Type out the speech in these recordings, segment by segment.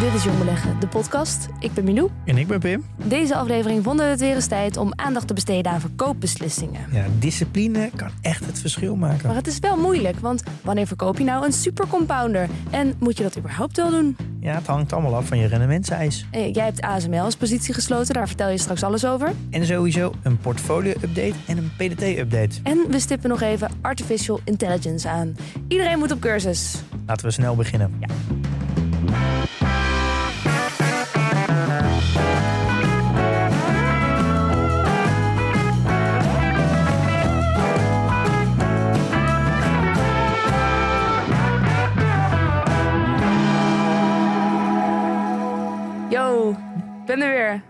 Dit is Jong Beleggen, de podcast. Ik ben Milou. En ik ben Pim. Deze aflevering vonden we het weer eens tijd om aandacht te besteden aan verkoopbeslissingen. Ja, discipline kan echt het verschil maken. Maar het is wel moeilijk, want wanneer verkoop je nou een supercompounder? En moet je dat überhaupt wel doen? Ja, het hangt allemaal af van je rendementseis. Eh, Jij hebt ASML als positie gesloten, daar vertel je straks alles over. En sowieso een portfolio-update en een PDT-update. En we stippen nog even artificial intelligence aan. Iedereen moet op cursus. Laten we snel beginnen. Ja.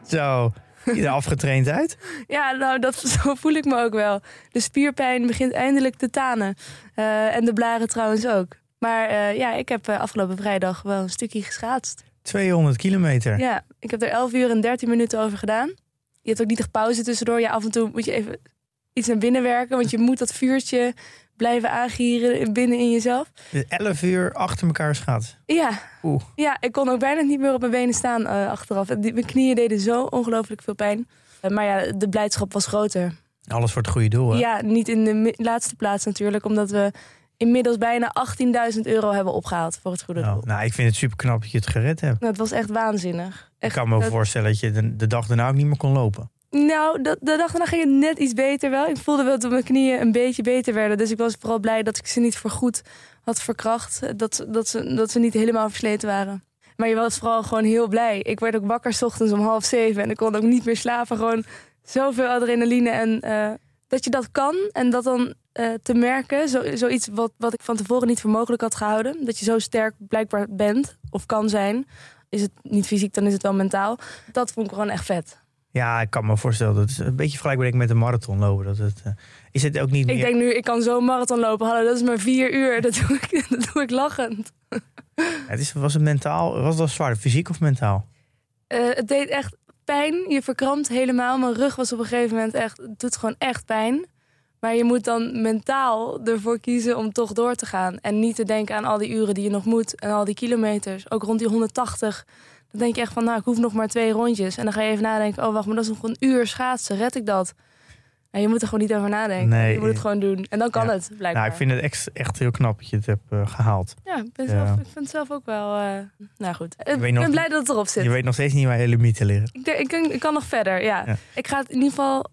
Zo, je er afgetraind uit. Ja, nou, dat, zo voel ik me ook wel. De spierpijn begint eindelijk te tanen. Eh, en de blaren trouwens ook. Maar eh, ja, ik heb eh, afgelopen vrijdag wel een stukje geschaatst. 200 kilometer. Ja, ik heb er 11 uur en 13 minuten over gedaan. Je hebt ook niet echt pauze tussendoor. Ja, af en toe moet je even iets naar binnen werken. Want je moet dat vuurtje blijven aangieren binnen in jezelf. 11 uur achter elkaar schaatsen. Ja, Oeh. ja ik kon ook bijna niet meer op mijn benen staan eh, achteraf. Mijn knieën deden zo ongelooflijk veel pijn. Eh, maar ja, de blijdschap was groter. Alles voor het goede doel, hè? Ja, niet in de laatste plaats natuurlijk, omdat we inmiddels bijna 18.000 euro hebben opgehaald voor het goede doel. Nou, nou, ik vind het super knap dat je het gered hebt. Nou, het was echt waanzinnig. Ik Echt, kan me dat- voorstellen dat je de, de dag daarna ook niet meer kon lopen. Nou, de, de dag daarna ging het net iets beter wel. Ik voelde wel dat mijn knieën een beetje beter werden. Dus ik was vooral blij dat ik ze niet voorgoed had verkracht. Dat, dat, ze, dat ze niet helemaal versleten waren. Maar je was vooral gewoon heel blij. Ik werd ook wakker 's ochtends om half zeven. En ik kon ook niet meer slapen. Gewoon zoveel adrenaline. En eh, dat je dat kan en dat dan eh, te merken. Zo, zoiets wat, wat ik van tevoren niet voor mogelijk had gehouden. Dat je zo sterk blijkbaar bent of kan zijn. Is het niet fysiek, dan is het wel mentaal. Dat vond ik gewoon echt vet. Ja, ik kan me voorstellen dat het een beetje vergelijkbaar ik met een marathon lopen. Dat het, eh, is het ook niet Ik meer... denk nu, ik kan zo'n marathon lopen. Hallo, dat is maar vier uur. Dat doe ik, dat doe ik lachend. Het is, was het mentaal? Was dat zwaar? Fysiek of mentaal? Eh, het deed echt pijn. Je verkrampt helemaal. Mijn rug was op een gegeven moment echt... Het doet gewoon echt pijn. Maar je moet dan mentaal ervoor kiezen om toch door te gaan. En niet te denken aan al die uren die je nog moet. En al die kilometers. Ook rond die 180. Dan denk je echt van, nou, ik hoef nog maar twee rondjes. En dan ga je even nadenken, oh wacht, maar dat is nog een uur schaatsen. Red ik dat? Nou, je moet er gewoon niet over nadenken. Nee. je moet het gewoon doen. En dan kan Ja. het, blijkbaar. Nou, ik vind het echt, echt heel knap dat je het hebt eh, gehaald. Ja, ik, ben Ja. Zelf, ik vind het zelf ook wel... eh, nou goed, ik ben nog- blij dat het erop zit. Je weet nog steeds niet waar je limieten liggen. Ik, ik, kan, ik kan nog verder, ja. Ja. Ik ga het in ieder geval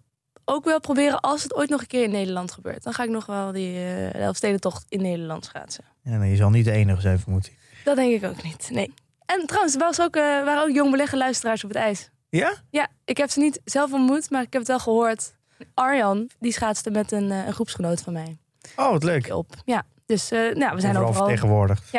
ook wel proberen als het ooit nog een keer in Nederland gebeurt. Dan ga ik nog wel die de Elfstedentocht in Nederland schaatsen. Ja, nee, je zal niet de enige zijn, vermoed ik. Dat denk ik ook niet, nee. En trouwens, er was ook, eh, waren ook jong beleggen luisteraars op het ijs. Ja? Ja, ik heb ze niet zelf ontmoet, maar ik heb het wel gehoord. Arjan, die schaatste met een, eh, een groepsgenoot van mij Oh, wat leuk. op. Ja, dus eh, nou, we zijn Overal vertegenwoordigd.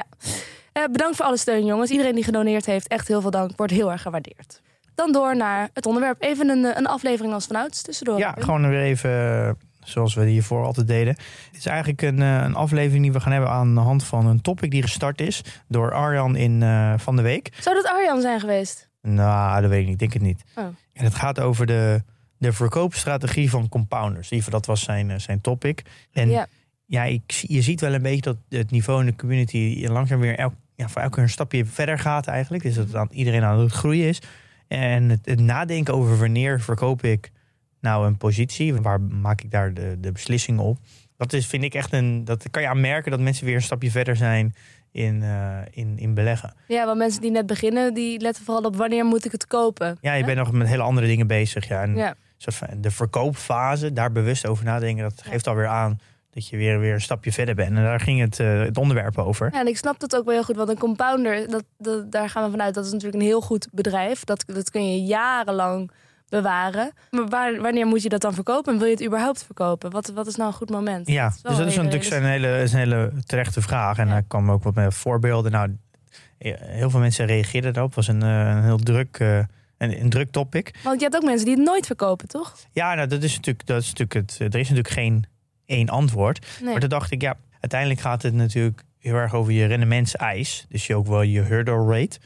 Eh, bedankt voor alle steun, jongens. Iedereen die gedoneerd heeft, echt heel veel dank. Wordt heel erg gewaardeerd. Dan door naar het onderwerp. Even een, een aflevering als vanouds tussendoor. Ja, gewoon weer even zoals we hiervoor altijd deden. Het is eigenlijk een, eh, een aflevering die we gaan hebben aan de hand van een topic die gestart is door Arjan in eh, Van de Week. Zou dat Arjan zijn geweest? Nou, dat weet ik niet. Ik denk het niet. Oh. En het gaat over de, de verkoopstrategie van compounders. Geval, dat was zijn, eh, zijn topic. En ja, Ja. ik, je ziet wel een beetje dat het niveau in de community langzaam weer elk, ja, voor elke keer een stapje verder gaat eigenlijk. Dus dat aan, iedereen aan het groeien is. En het, het nadenken over wanneer verkoop ik nou een positie, waar maak ik daar de, de beslissingen op. Dat is, vind ik echt een. Dat kan je aan merken dat mensen weer een stapje verder zijn in, eh, in, in beleggen. Ja, want mensen die net beginnen, die letten vooral op wanneer moet ik het kopen. Ja, je Hè? bent nog met hele andere dingen bezig. Ja. En Ja. soort van de verkoopfase, daar bewust over nadenken, dat geeft alweer aan dat je weer, weer een stapje verder bent. En daar ging het, eh, het onderwerp over. Ja, en ik snap dat ook wel heel goed. Want een compounder, dat, dat, daar gaan we vanuit, dat is natuurlijk een heel goed bedrijf. Dat, dat kun je jarenlang bewaren. Maar waar, wanneer moet je dat dan verkopen? En wil je het überhaupt verkopen? Wat, wat is nou een goed moment? Ja, wel dus dat is natuurlijk een hele, is een hele terechte vraag. En Ja. daar kwam ook wat met voorbeelden. Nou, heel veel mensen reageerden daarop. Het was een, eh, een heel druk, eh, een, een druk topic. Want je hebt ook mensen die het nooit verkopen, toch? Ja, nou, dat is natuurlijk, dat is natuurlijk het. Er is natuurlijk geen één antwoord. Nee. Maar toen dacht ik, ja, uiteindelijk gaat het natuurlijk heel erg over je rendementseis. Dus je ook wel je hurdle rate.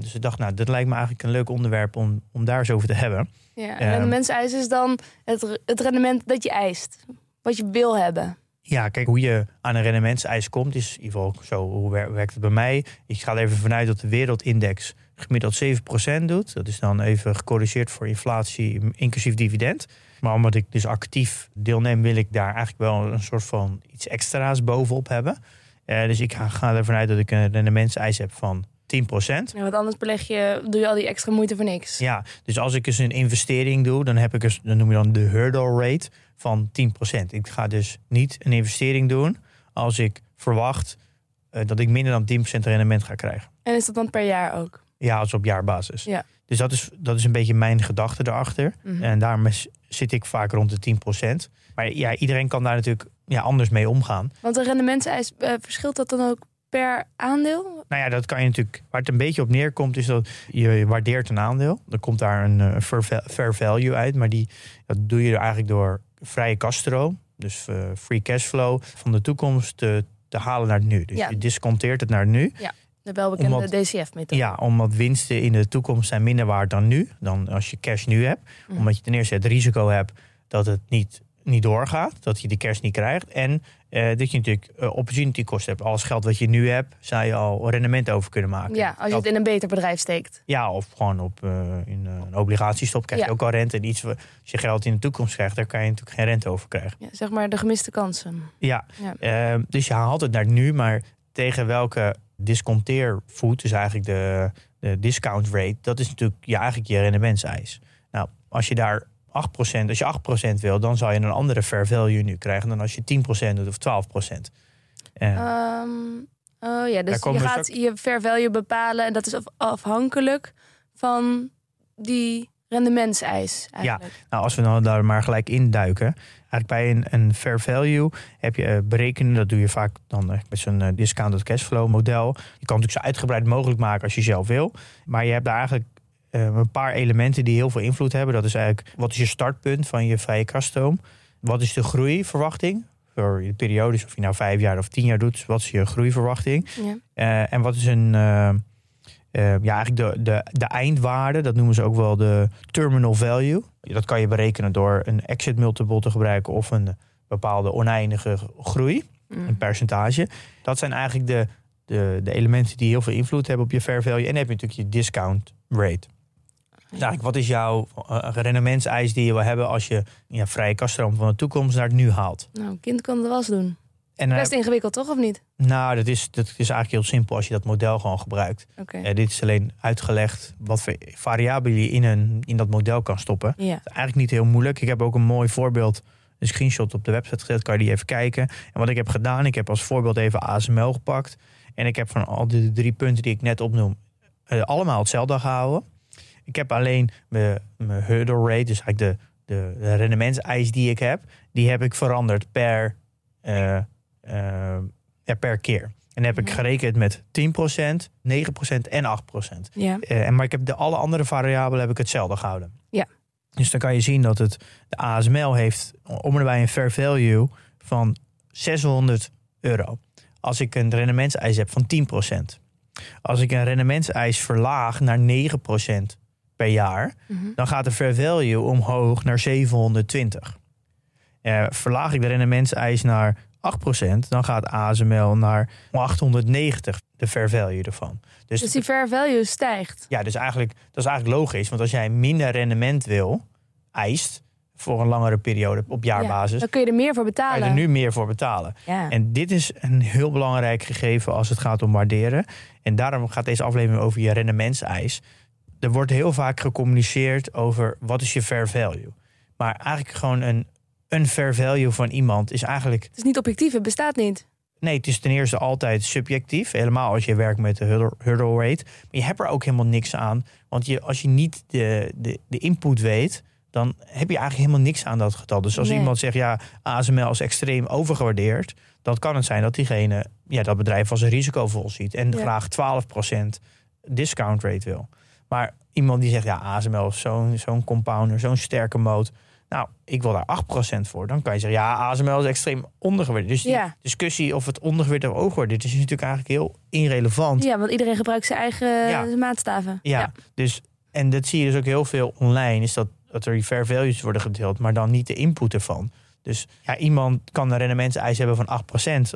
Dus ik dacht, nou, dat lijkt me eigenlijk een leuk onderwerp om, om daar eens over te hebben. Ja, Ehm. en rendementseis is dan het, het rendement dat je eist. Wat je wil hebben. Ja, kijk, hoe je aan een rendementseis komt, is in ieder geval zo. Hoe wer- werkt het bij mij? Ik ga er even vanuit dat de wereldindex gemiddeld 7% doet. Dat is dan even gecorrigeerd voor inflatie, inclusief dividend. Maar omdat ik dus actief deelneem, wil ik daar eigenlijk wel een soort van iets extra's bovenop hebben. Eh, dus ik ga, ga ervan uit dat ik een rendementseis heb van 10%. Ja, want anders beleg je, doe je al die extra moeite voor niks. Ja, dus als ik eens een investering doe, dan heb ik eens, dan noem je dan de hurdle rate van 10%. Ik ga dus niet een investering doen als ik verwacht eh, dat ik minder dan 10% rendement ga krijgen. En is dat dan per jaar ook? Ja, als op jaarbasis. Ja. Dus dat is, dat is een beetje mijn gedachte erachter. Mhm. En daarom is- zit ik vaak rond de 10%. Maar ja, iedereen kan daar natuurlijk ja, anders mee omgaan. Want een rendementseis, eh, verschilt dat dan ook per aandeel? Nou ja, dat kan je natuurlijk. Waar het een beetje op neerkomt, is dat je waardeert een aandeel. Dan komt daar een eh, fair, va- fair value uit. Maar die, dat doe je eigenlijk door vrije kaststroom. Dus eh, free cashflow van de toekomst te, te halen naar het nu. Dus Ja. je disconteert het naar het nu. De welbekende DCF-methode. Ja, omdat winsten in de toekomst zijn minder waard dan nu. Dan als je cash nu hebt. Mhm. Omdat je ten eerste het risico hebt dat het niet, niet doorgaat. Dat je de cash niet krijgt. En eh, dat je natuurlijk eh, opportunity cost hebt. Alles geld wat je nu hebt, zou je al rendement over kunnen maken. Ja, als je Dat- het in een beter bedrijf steekt. Ja, of gewoon op eh, in een obligatiestop krijg je Ja. ook al rente. En iets, als je geld in de toekomst krijgt, daar kan je natuurlijk geen rente over krijgen. Ja, zeg maar de gemiste kansen. Ja, Ja. eh, dus je haalt het naar nu, maar tegen welke disconteervoet, dus eigenlijk de, de discount rate, dat is natuurlijk ja, eigenlijk je rendementseis. Nou, als je daar 8%, als je 8% wil, dan zou je een andere fair value nu krijgen dan als je 10% doet of 12%. Eh, Ehm, oh ja, dus je gaat je fair value bepalen en dat is af- afhankelijk van die rendementseis eigenlijk. Nou, als we dan daar maar gelijk induiken. Eigenlijk bij een, een fair value heb je eh, berekenen. Dat doe je vaak dan eh, met zo'n eh, discounted cashflow model. Je kan het natuurlijk zo uitgebreid mogelijk maken als je zelf wil. Maar je hebt daar eigenlijk eh, een paar elementen die heel veel invloed hebben. Dat is eigenlijk, wat is je startpunt van je vrije kaststroom? Wat is de groeiverwachting? Voor je periodes, of je nou vijf jaar of tien jaar doet. Wat is je groeiverwachting? Ja. Eh, en wat is een, eh, eh, ja, eigenlijk de, de, de eindwaarde, dat noemen ze ook wel de terminal value. Dat kan je berekenen door een exit multiple te gebruiken of een bepaalde oneindige groei, Mm. een percentage. Dat zijn eigenlijk de, de, de elementen die heel veel invloed hebben op je fair value. En dan heb je natuurlijk je discount rate. Eigenlijk, wat is jouw uh, rendementseis die je wil hebben als je ja, vrije kaststroom van de toekomst naar het nu haalt? Nou, een kind kan de was doen. En Best ingewikkeld, toch? Of niet? nou, dat is, dat is eigenlijk heel simpel als je dat model gewoon gebruikt. Oké. Eh, dit is alleen uitgelegd wat voor variabelen je in, een, in dat model kan stoppen. Ja. Eigenlijk niet heel moeilijk. Ik heb ook een mooi voorbeeld, een screenshot op de website gezet. Kan je die even kijken. En wat ik heb gedaan, ik heb als voorbeeld even ASML gepakt. En ik heb van al de drie punten die ik net opnoem, eh, allemaal hetzelfde gehouden. Ik heb alleen mijn, mijn hurdle rate, dus eigenlijk de, de, de rendementseis die ik heb, die heb ik veranderd per, eh, eh, per keer. En heb ik Mhm. gerekend met 10%, 9% en 8%. Ja. Eh, en maar ik heb de alle andere variabelen heb ik hetzelfde gehouden. Ja. Dus dan kan je zien dat het de ASML heeft om en bij een fair value van 600 euro. Als ik een rendementseis heb van 10%. Als ik een rendementseis verlaag naar 9% per jaar, Mhm. dan gaat de fair value omhoog naar 720. Eh, verlaag ik de rendementseis naar 8%, dan gaat ASML naar 890, de fair value ervan. Dus, Dus die fair value stijgt. ja, dus eigenlijk, dat is eigenlijk logisch. Want als jij minder rendement wil, eist, voor een langere periode op Ja, jaarbasis, dan kun je er meer voor kan je betalen. er nu meer voor betalen. Ja. En dit is een heel belangrijk gegeven als het gaat om waarderen. En daarom gaat deze aflevering over je rendementseis. Er wordt heel vaak gecommuniceerd over wat is je fair value. Maar eigenlijk gewoon een, een fair value van iemand is eigenlijk... Het is niet objectief, het bestaat niet. Nee, het is ten eerste altijd subjectief. Helemaal als je werkt met de hurdle, hurdle rate. Maar je hebt er ook helemaal niks aan. Want je, als je niet de, de, de input weet, dan heb je eigenlijk helemaal niks aan dat getal. Dus als Nee. iemand zegt, ja, ASML is extreem overgewaardeerd. Dan kan het zijn dat diegene ja, dat bedrijf als een risicovol ziet. En Ja. graag 12% discount rate wil. Maar iemand die zegt, ja, ASML is zo'n zo'n compounder, zo'n sterke moot. Nou, ik wil daar 8% voor. Dan kan je zeggen, ja, ASML is extreem ondergewaardeerd. Dus die Ja. discussie of het ondergewaardeerd of overgewaardeerd is, is natuurlijk eigenlijk heel irrelevant. Ja, want iedereen gebruikt zijn eigen Ja. maatstaven. Ja, dus en dat zie je dus ook heel veel online, is dat, dat er die fair values worden gedeeld, maar dan niet de input ervan. Dus ja, iemand kan een rendementseis hebben van 8%,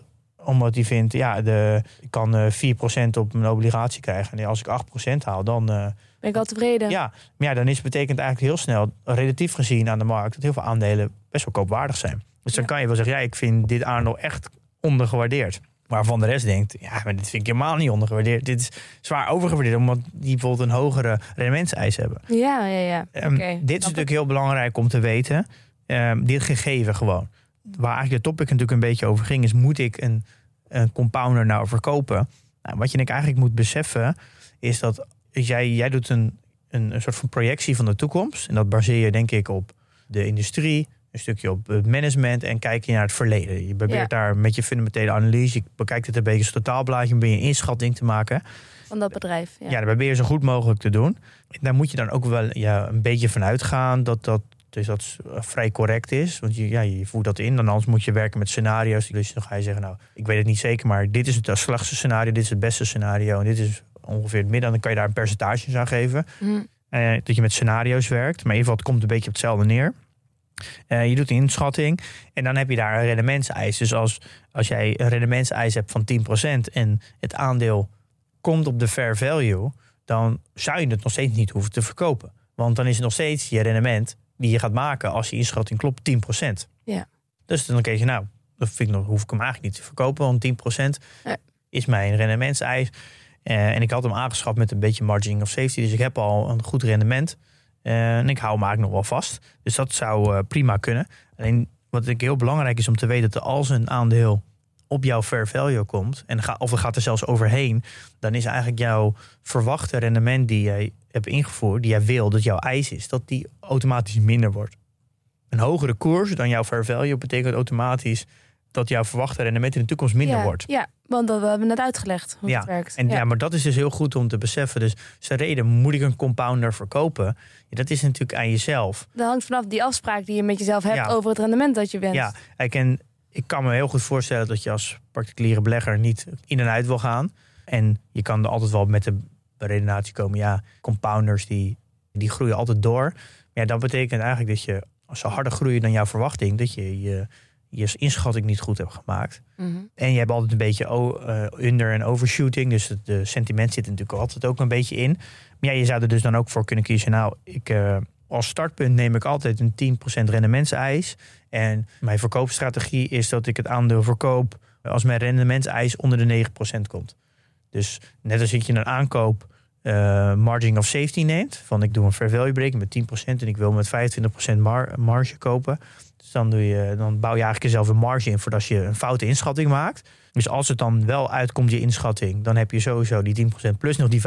omdat hij vindt, ja, de, ik kan eh 4% op mijn obligatie krijgen. En als ik 8% haal, dan, eh, Ben ik al tevreden. ja, maar ja, dan is betekent eigenlijk heel snel, relatief gezien aan de markt, dat heel veel aandelen best wel koopwaardig zijn. Dus dan Ja. kan je wel zeggen, ja, ik vind dit aandeel echt ondergewaardeerd. Waarvan de rest denkt, ja, maar dit vind ik helemaal niet ondergewaardeerd. Dit is zwaar overgewaardeerd, omdat die bijvoorbeeld een hogere rendementseis hebben. ja, ja. ja. Oké, dit is natuurlijk heel belangrijk om te weten. Ehm, dit gegeven gewoon. Waar eigenlijk de topic natuurlijk een beetje over ging, is moet ik een, een compounder nou verkopen? Nou, wat je denk ik eigenlijk moet beseffen, is dat jij, jij doet een, een, een soort van projectie van de toekomst. En dat baseer je denk ik op de industrie, een stukje op het management en kijk je naar het verleden. Je probeert Ja. daar met je fundamentele analyse, je bekijkt het een beetje als totaalblaadje, je een inschatting te maken. Van dat bedrijf. Ja. Ja, daar probeer je zo goed mogelijk te doen. Daar moet je dan ook wel ja, een beetje van uitgaan dat dat, dus dat eh, vrij correct is. Want je, ja, je voert dat in. Dan anders moet je werken met scenario's. Dus dan ga je zeggen, nou, ik weet het niet zeker, maar dit is het slechtste scenario, dit is het beste scenario en dit is ongeveer het midden. Dan kan je daar een percentage aan geven. Hm. Eh, dat je met scenario's werkt. Maar in ieder geval, het komt een beetje op hetzelfde neer. Eh, je doet een inschatting en dan heb je daar een rendementseis. Dus als, als jij een rendementseis hebt van 10% en het aandeel komt op de fair value, dan zou je het nog steeds niet hoeven te verkopen. Want dan is het nog steeds je rendement die je gaat maken als je inschatting klopt 10%. Ja. Dus dan kijk je, nou, dat vind ik nog, hoef ik hem eigenlijk niet te verkopen, want 10% Nee. is mijn rendementseis. Eh, en ik had hem aangeschaft met een beetje margin of safety, dus ik heb al een goed rendement. Eh, en ik hou hem eigenlijk nog wel vast. Dus dat zou eh, prima kunnen. Alleen wat ik heel belangrijk is om te weten dat als een aandeel op jouw fair value komt, en ga, of er gaat er zelfs overheen, dan is eigenlijk jouw verwachte rendement die jij hebt ingevoerd, die jij wil, dat jouw eis is, dat die automatisch minder wordt. Een hogere koers dan jouw fair value betekent automatisch dat jouw verwachte rendement in de toekomst minder ja, wordt. Ja, want dat we hebben net uitgelegd hoe Ja, het werkt. En ja. maar dat is dus heel goed om te beseffen. Dus zijn reden, moet ik een compounder verkopen? Ja, dat is natuurlijk aan jezelf. Dat hangt vanaf die afspraak die je met jezelf hebt over het rendement dat je wenst. Ja, kijk, en ik kan me heel goed voorstellen dat je als particuliere belegger niet in en uit wil gaan. En je kan er altijd wel met de redenatie komen, ja, compounders die, die groeien altijd door. Maar ja, dat betekent eigenlijk dat je, als ze harder groeien dan jouw verwachting, dat je je, je inschatting niet goed hebt gemaakt. Mhm. En je hebt altijd een beetje eh, under- en overshooting. Dus het de sentiment zit er natuurlijk altijd ook een beetje in. Maar ja, je zou er dus dan ook voor kunnen kiezen. Nou, ik, eh, als startpunt neem ik altijd een 10% rendementseis. En mijn verkoopstrategie is dat ik het aandeel verkoop als mijn rendementseis onder de 9% komt. Dus net als dat je een aankoop eh, margin of safety neemt. Van ik doe een fair value break met 10% en ik wil met 25% mar- marge kopen. Dus dan, doe je, dan bouw je eigenlijk jezelf een marge in voor je een foute inschatting maakt. Dus als het dan wel uitkomt, je inschatting, dan heb je sowieso die 10% plus nog die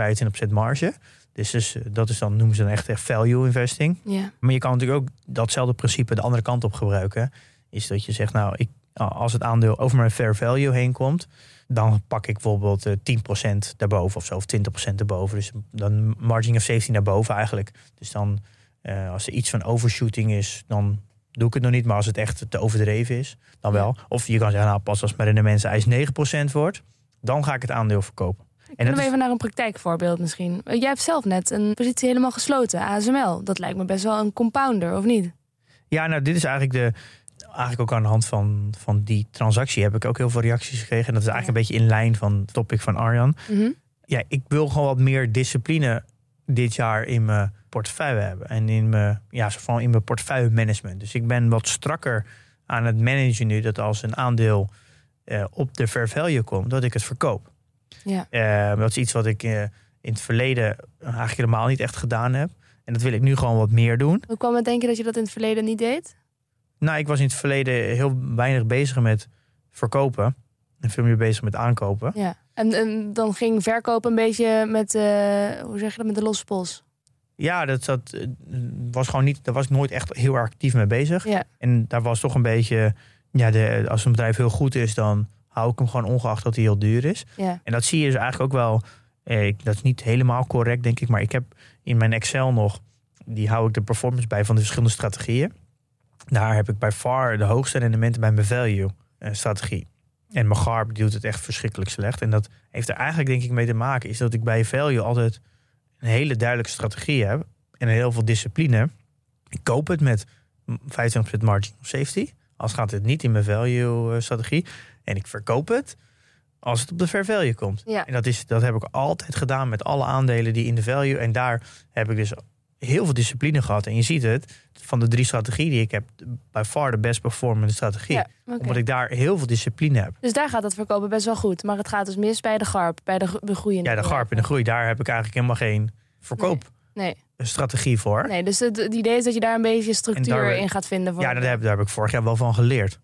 25% marge. Dus, dus eh, dat is dan, noemen ze dan echt, echt value investing. Ja. Maar je kan natuurlijk ook datzelfde principe de andere kant op gebruiken. Is dat je zegt, nou, ik, als het aandeel over mijn fair value heen komt, dan pak ik bijvoorbeeld eh, 10% daarboven of zo, of 20% daarboven. Dus dan margin of safety naar boven eigenlijk. Dus dan, eh, als er iets van overshooting is, dan doe ik het nog niet. Maar als het echt te overdreven is, dan wel. Of je kan zeggen, nou, pas als mijn rendementseis 9% wordt, dan ga ik het aandeel verkopen. En Kunnen we is- even naar een praktijkvoorbeeld misschien? Eh, Jij hebt zelf net een positie helemaal gesloten, ASML. Dat lijkt me best wel een compounder, of niet? Ja, nou, dit is eigenlijk de. Eigenlijk ook aan de hand van, van die transactie heb ik ook heel veel reacties gekregen. En dat is eigenlijk een beetje in lijn van het topic van Arjan. Mhm. Ja, ik wil gewoon wat meer discipline dit jaar in mijn portefeuille hebben. En in mijn, ja, vooral in mijn portefeuille management. Dus ik ben wat strakker aan het managen nu dat als een aandeel eh, op de fair value komt, dat ik het verkoop. Ja. Eh, dat is iets wat ik eh, in het verleden eigenlijk helemaal niet echt gedaan heb. En dat wil ik nu gewoon wat meer doen. Hoe kwam het denken dat je dat in het verleden niet deed? Nou, ik was in het verleden heel weinig bezig met verkopen. En veel meer bezig met aankopen. Ja. En, en dan ging verkoop een beetje met, eh, hoe zeg je dat, met de losse pols. Ja, dat, dat eh, was gewoon niet, daar was ik nooit echt heel erg actief mee bezig. Ja. En daar was toch een beetje, ja, de, als een bedrijf heel goed is, dan hou ik hem gewoon ongeacht dat hij heel duur is. Ja. En dat zie je dus eigenlijk ook wel. Eh, ik- dat is niet helemaal correct, denk ik. Maar ik heb in mijn Excel nog, die hou ik de performance bij van de verschillende strategieën. Daar heb ik bij far de hoogste rendementen bij mijn value eh, strategie. En mijn GARP doet het echt verschrikkelijk slecht. En dat heeft er eigenlijk denk ik mee te maken, is dat ik bij value altijd een hele duidelijke strategie heb. En heel veel discipline. Ik koop het met 25% margin of safety. Als gaat het niet in mijn value eh, strategie. En ik verkoop het als het op de fair value komt. Ja. En dat, is, dat heb ik altijd gedaan met alle aandelen die in de value. En daar heb ik dus heel veel discipline gehad. En je ziet het, van de drie strategieën die ik heb, bij far de best performende strategie. Ja. Omdat ik daar heel veel discipline heb. Dus daar gaat het verkopen best wel goed. Maar het gaat dus mis bij de garp, bij de, de groeiende. Ja, de garp en de groei, daar heb ik eigenlijk helemaal geen verkoopstrategie Nee, voor. nee, dus het, het idee is dat je daar een beetje structuur daar- in gaat vinden. Voor Ja, daar heb, daar heb ik vorig jaar wel van geleerd.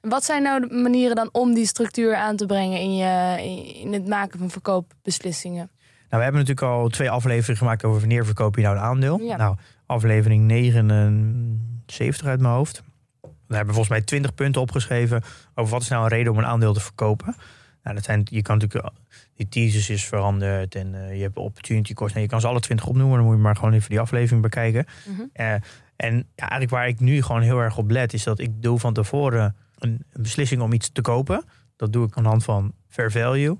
Wat zijn nou de manieren dan om die structuur aan te brengen in, je, in, het maken van verkoopbeslissingen? Nou, we hebben natuurlijk al twee afleveringen gemaakt over wanneer verkoop je nou een aandeel. Ja. Nou, aflevering 79 uit mijn hoofd. Daar hebben we volgens mij 20 punten opgeschreven over wat is nou een reden om een aandeel te verkopen. Nou, dat zijn, je kan natuurlijk, die thesis is veranderd en eh, je hebt opportunity cost. Nee, je kan ze alle 20 opnoemen, dan moet je maar gewoon even die aflevering bekijken. Mhm. Eh, en ja, eigenlijk waar ik nu gewoon heel erg op let, is dat ik doe van tevoren een, een beslissing om iets te kopen. Dat doe ik aan de hand van fair value.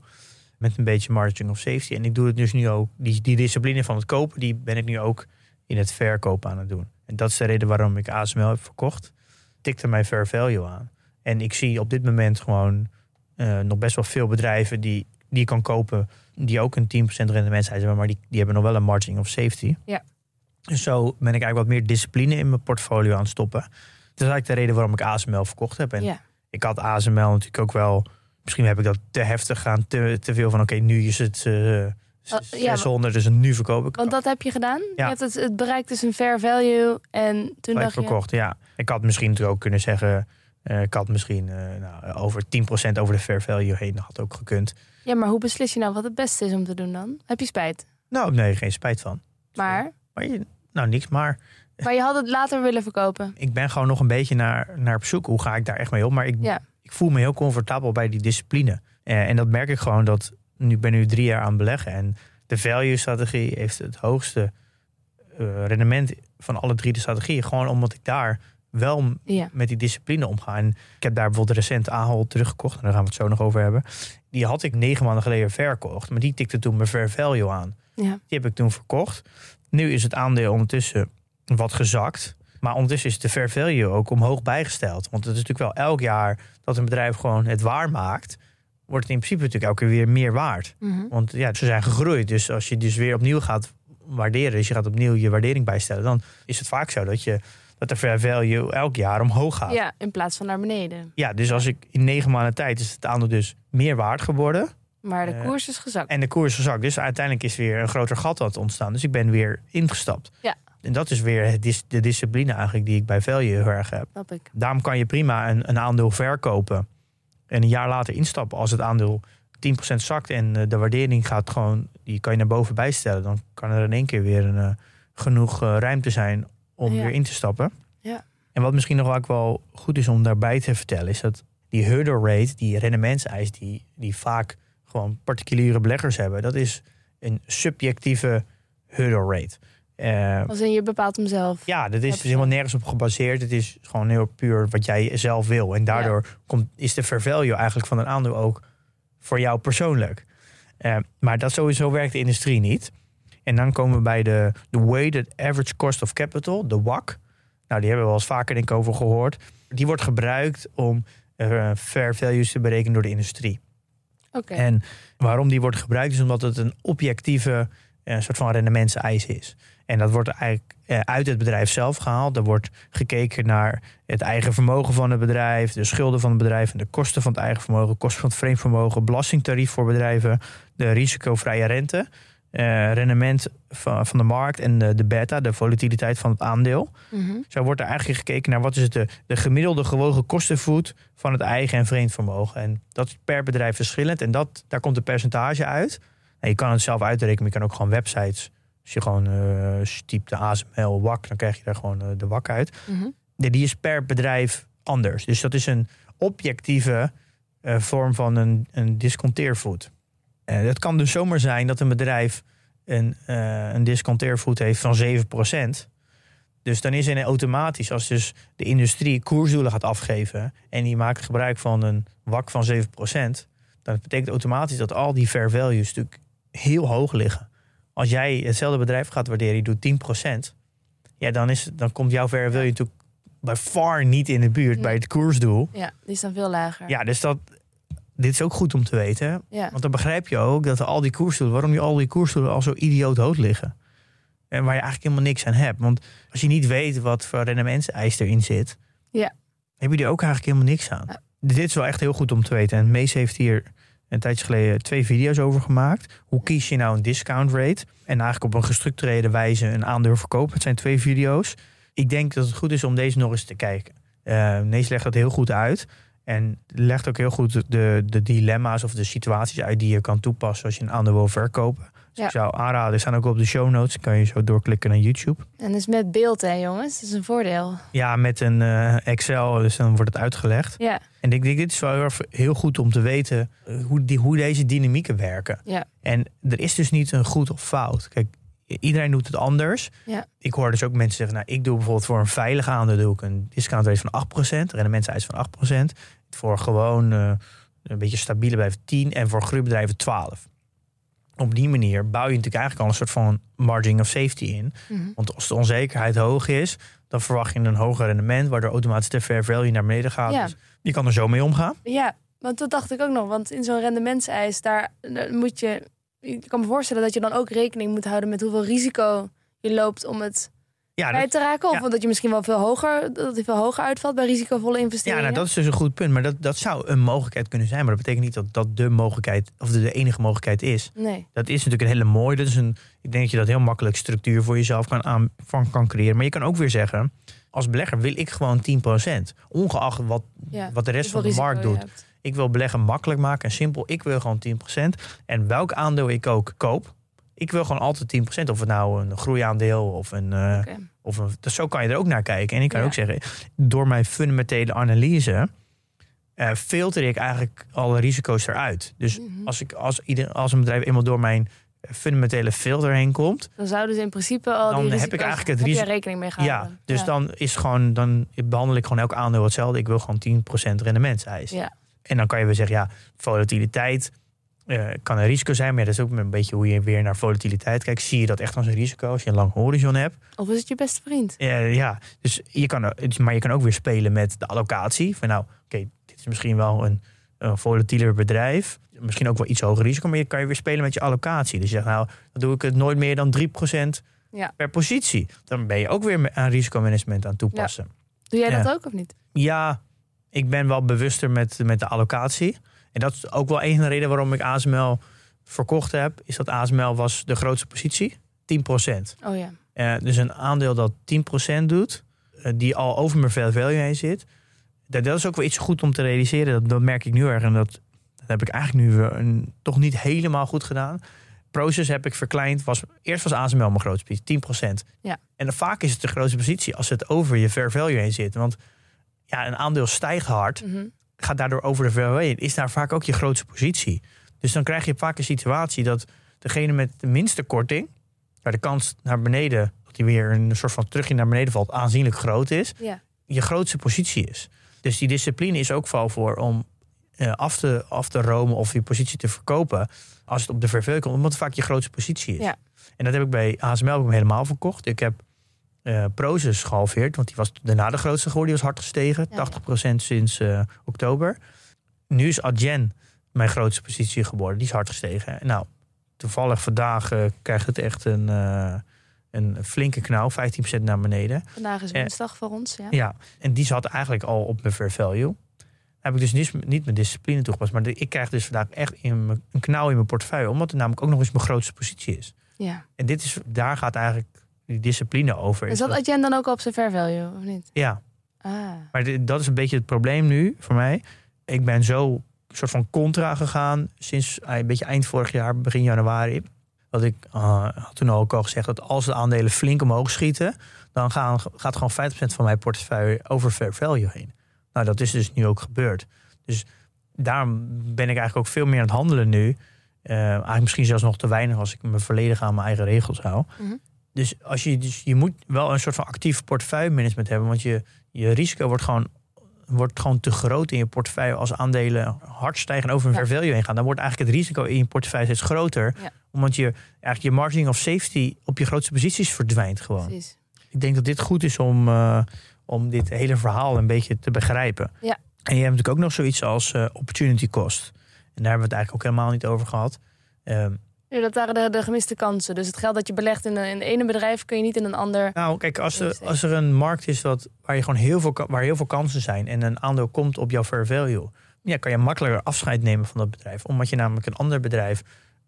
Met een beetje margin of safety. En ik doe het dus nu ook. Die, die discipline van het kopen, die ben ik nu ook in het verkopen aan het doen. En dat is de reden waarom ik ASML heb verkocht. Tikte mij fair value aan. En ik zie op dit moment gewoon eh, nog best wel veel bedrijven die, die kan kopen. Die ook een 10% rendement hebben, maar die, die hebben nog wel een margin of safety. Ja. Dus zo ben ik eigenlijk wat meer discipline in mijn portfolio aan het stoppen. Dat is eigenlijk de reden waarom ik ASML verkocht heb. En Ja. ik had ASML natuurlijk ook wel. Misschien heb ik dat te heftig gaan. Te, te veel van oké, nu is het eh, Oh, ja, 600, dus nu verkoop ik. Want dat heb je gedaan. Ja. Je hebt het, het bereikt dus een fair value. En toen dacht je... verkocht. Ja, ik had misschien natuurlijk ook kunnen zeggen. eh, ik had misschien eh, nou, over 10% over de fair value heen. Dat had ook gekund. Ja, maar hoe beslis je nou wat het beste is om te doen dan? Heb je spijt? Nou, nee, geen spijt van. Maar, Maar je, nou, niks. Maar maar je had het later willen verkopen. ik ben gewoon nog een beetje naar, naar op zoek. Hoe ga ik daar echt mee om? Maar ik, Ja. ik voel me heel comfortabel bij die discipline. Eh, en dat merk ik gewoon dat nu ben nu drie jaar aan beleggen. En de value strategie heeft het hoogste eh, rendement van alle drie de strategieën. Gewoon omdat ik daar wel Ja. met die discipline omga. En ik heb daar bijvoorbeeld recent Ahold teruggekocht. En daar gaan we het zo nog over hebben. Die had ik negen maanden geleden verkocht. Maar die tikte toen mijn fair value aan. Ja. Die heb ik toen verkocht. Nu is het aandeel ondertussen wat gezakt. Maar ondertussen is de fair value ook omhoog bijgesteld. Want het is natuurlijk wel elk jaar dat een bedrijf gewoon het waar maakt... wordt het in principe natuurlijk elke keer weer meer waard. Mhm. Want ja, ze zijn gegroeid. Dus als je dus weer opnieuw gaat waarderen... dus je gaat opnieuw je waardering bijstellen... dan is het vaak zo dat, je, dat de fair value elk jaar omhoog gaat. ja, in plaats van naar beneden. Ja, dus als ik in negen maanden tijd... is het aandeel dus meer waard geworden... Maar de Eh, koers is gezakt. En de koers is gezakt. Dus uiteindelijk is weer een groter gat aan het ontstaan. Dus ik ben weer ingestapt. Ja. En dat is weer dis- de discipline eigenlijk die ik bij Value heel erg heb. Snap ik. Daarom kan je prima een, een aandeel verkopen. En een jaar later instappen als het aandeel 10% zakt. En eh, de waardering gaat gewoon, die kan je naar boven bijstellen. Dan kan er in één keer weer een, eh, genoeg eh, ruimte zijn om Ja. weer in te stappen. Ja. En wat misschien nog ook wel goed is om daarbij te vertellen, is dat die hurdle rate, die rendementseis, die, die vaak gewoon particuliere beleggers hebben, dat is een subjectieve hurdle rate. Eh, Als in je bepaalt hem zelf. ja, dat is je helemaal nergens op gebaseerd. Het is gewoon heel puur wat jij zelf wil. En daardoor komt, is de fair value eigenlijk van een aandeel ook voor jou persoonlijk. Eh, maar dat sowieso werkt de industrie niet. En dan komen we bij de, de weighted average cost of capital, de WAC. Nou, die hebben we wel eens vaker denk ik over gehoord. Die wordt gebruikt om eh, fair values te berekenen door de industrie. Oké. En waarom die wordt gebruikt is omdat het een objectieve soort van rendementseis is. En dat wordt eigenlijk eh, uit het bedrijf zelf gehaald. Er wordt gekeken naar het eigen vermogen van het bedrijf, de schulden van het bedrijf en de kosten van het eigen vermogen, kosten van het vreemd vermogen, belastingtarief voor bedrijven, de risicovrije rente. eh, rendement van, van de markt en de, de beta, de volatiliteit van het aandeel. Mhm. Zo wordt er eigenlijk gekeken naar wat is het de, de gemiddelde gewogen kostenvoet van het eigen en vreemd vermogen. En dat is per bedrijf verschillend. En dat, daar komt een percentage uit. En je kan het zelf uitrekenen, maar je kan ook gewoon websites. Als je gewoon eh typt de ASML WAK, dan krijg je daar gewoon eh, de WAK uit. Mhm. Die is per bedrijf anders. Dus dat is een objectieve eh, vorm van een, een disconteervoet. Het kan dus zomaar zijn dat een bedrijf een, een disconteervoet heeft van 7%. Dus dan is er automatisch, als dus de industrie koersdoelen gaat afgeven... en die maakt gebruik van een WAK van 7%... dan betekent automatisch dat al die fair values natuurlijk heel hoog liggen. Als jij hetzelfde bedrijf gaat waarderen, je doet 10%... ja, dan, is, dan komt jouw fair value natuurlijk bij far niet in de buurt Nee. bij het koersdoel. Ja, die is dan veel lager. Ja, dus dat, dit is ook goed om te weten. Ja. Want dan begrijp je ook dat al die koersdoelen, waarom die al die koersdoelen al zo idioot hoog liggen. En waar je eigenlijk helemaal niks aan hebt. Want als je niet weet wat voor rendementseis erin zit, Ja. heb je er ook eigenlijk helemaal niks aan. Ja. Dit is wel echt heel goed om te weten. En Mees heeft hier een tijdje geleden twee video's over gemaakt. Hoe kies je nou een discount rate? En eigenlijk op een gestructureerde wijze een aandeel verkopen. Het zijn twee video's. Ik denk dat het goed is om deze nog eens te kijken. Eh Nees legt dat heel goed uit. En legt ook heel goed de, de dilemma's of de situaties uit die je kan toepassen als je een aandeel wil verkopen. Dus Ja. ik zou aanraden, staan ook op de show notes. kan je zo doorklikken naar YouTube. En dus met beeld, hè, jongens. Dat is een voordeel. Ja, met een eh, Excel, dus dan wordt het uitgelegd. Ja, En ik denk, dit is wel heel, heel goed om te weten eh, hoe, die, hoe deze dynamieken werken. ja, En er is dus niet een goed of fout. Kijk, iedereen doet het anders. Ja. Ik hoor dus ook mensen zeggen, nou, ik doe bijvoorbeeld voor een veilig aandeel doe ik een discount rate van 8%, rendementseis van 8%. Voor gewoon eh, een beetje stabiele bedrijven 10 en voor groeibedrijven 12. Op die manier bouw je natuurlijk eigenlijk al een soort van margin of safety in. Mhm. Want als de onzekerheid hoog is, dan verwacht je een hoger rendement, waardoor automatisch de fair value naar beneden gaat. Ja. Dus je kan er zo mee omgaan. ja. Want dat dacht ik ook nog. Want in zo'n rendementseis, daar, daar moet je... Ik kan me voorstellen dat je dan ook rekening moet houden met hoeveel risico je loopt om het Ja, kwijt te raken. Of ja. dat je misschien wel veel hoger, dat het veel hoger uitvalt bij risicovolle Ja, investeringen. nou, dat is dus een goed punt. Maar dat, dat zou een mogelijkheid kunnen zijn. Maar dat betekent niet dat dat de mogelijkheid of de, de enige mogelijkheid is. Nee. Dat is natuurlijk een hele mooie. Dat is een, ik denk dat je dat heel makkelijk structuur voor jezelf kan, aan, van kan creëren. Maar je kan ook weer zeggen, als belegger wil ik gewoon 10%. Ongeacht wat, Ja. wat de rest van de markt doet. Ik wil beleggen makkelijk maken en simpel. Ik wil gewoon 10%. En welk aandeel ik ook koop, ik wil gewoon altijd 10%. Of het nou een groeiaandeel of een... eh, of een, dus zo kan je er ook naar kijken. En ik kan Ja. ook zeggen, door mijn fundamentele analyse eh, filter ik eigenlijk alle risico's eruit. Dus Mhm. als, ik, als, ieder, als een bedrijf eenmaal door mijn fundamentele filter heen komt, Dan zouden ze in principe al Dan die heb ik eigenlijk het risico- rekening mee ja, gehouden. dus dan is gewoon, dan behandel ik gewoon elk aandeel hetzelfde. Ik wil gewoon 10% rendementseis. Ja. En dan kan je weer zeggen, ja, volatiliteit eh, kan een risico zijn, maar dat is ook een beetje hoe je weer naar volatiliteit kijkt. Zie je dat echt als een risico als je een lang horizon hebt? Of is het je beste vriend? Ja, dus je kan, maar je kan ook weer spelen met de allocatie. Van nou, oké, dit is misschien wel een, een volatieler bedrijf. Misschien ook wel iets hoger risico, maar je kan je weer spelen met je allocatie. Dus je zegt nou, dan doe ik het nooit meer dan 3% Ja. per positie. Dan ben je ook weer aan risicomanagement aan het toepassen. Doe jij Ja. dat ook of niet? Ja, ik ben wel bewuster met, met de allocatie. En dat is ook wel een van de reden waarom ik ASML verkocht heb. Is dat ASML was de grootste positie, 10%. Oh ja. Eh, dus een aandeel dat 10% doet, eh, die al over mijn fair value heen zit. Dat, dat is ook wel iets goed om te realiseren. Dat, dat merk ik nu erg. En dat, dat heb ik eigenlijk nu weer een- toch niet helemaal goed gedaan. Proces heb ik verkleind. Was, eerst was ASML mijn grootste positie, 10%. Ja. En dan vaak is het de grootste positie als het over je fair value heen zit. Want ja, een aandeel stijgt hard, Mhm. Gaat daardoor over de fair value heen. Is daar vaak ook je grootste positie. Dus dan krijg je vaak een situatie dat degene met de minste korting, waar de kans naar beneden, dat hij weer een soort van terugje naar beneden valt, aanzienlijk groot is, Ja. je grootste positie is. Dus die discipline is ook vooral voor om eh, af, te, af te romen of je positie te verkopen als het op de verveul komt, omdat het vaak je grootste positie is. Ja. En dat heb ik bij ASML helemaal verkocht. Ik heb Prozus gehalveerd, want die was daarna de grootste geworden. Die was hard gestegen, Ja, 80% sinds eh, oktober. Nu is Adyen mijn grootste positie geworden. Die is hard gestegen. Nou, toevallig vandaag eh, krijgt het echt een, een flinke knauw, 15% naar beneden. Vandaag is woensdag voor ons. Ja. Ja, en die zat eigenlijk al op mijn fair value. heb ik dus niet, niet mijn discipline toegepast. Maar de- ik krijg dus vandaag echt in mijn, een knauw in mijn portefeuille. Omdat het namelijk ook nog eens mijn grootste positie is. Ja. En dit is, daar gaat eigenlijk die discipline over. Is dat Adyen dan ook op zijn fair value, of niet? ja, Ah. maar dit- dat is een beetje het probleem nu voor mij. Ik ben zo soort van contra gegaan sinds eh, een beetje eind vorig jaar, begin januari. Dat ik eh, had toen ook al gezegd dat als de aandelen flink omhoog schieten, dan gaan, gaat gewoon 50% van mijn portefeuille over fair value heen. Nou, dat is dus nu ook gebeurd. Dus daarom ben ik eigenlijk ook veel meer aan het handelen nu. Eh, eigenlijk misschien zelfs nog te weinig als ik me volledig aan mijn eigen regels hou. Mhm. Dus, als je, dus je moet wel een soort van actief portefeuille-management hebben. Want je, je risico wordt gewoon, wordt gewoon te groot in je portefeuille als aandelen hard stijgen en over een Ja. fair value heen gaan. Dan wordt eigenlijk het risico in je portefeuille steeds groter. Ja. Omdat je eigenlijk je margin of safety op je grootste posities verdwijnt gewoon. Precies. Ik denk dat dit goed is om, eh, om dit hele verhaal een beetje te begrijpen. Ja. En je hebt natuurlijk ook nog zoiets als eh, opportunity cost. En daar hebben we het eigenlijk ook helemaal niet over gehad. Ehm, Ja, dat waren de, de gemiste kansen. Dus het geld dat je belegt in, een, in het ene bedrijf kun je niet in een ander. nou, kijk, als er, als er een markt is wat, waar, je gewoon heel veel, waar heel veel kansen zijn en een aandeel komt op jouw fair value, ja, kan je makkelijker afscheid nemen van dat bedrijf. Omdat je namelijk een ander bedrijf,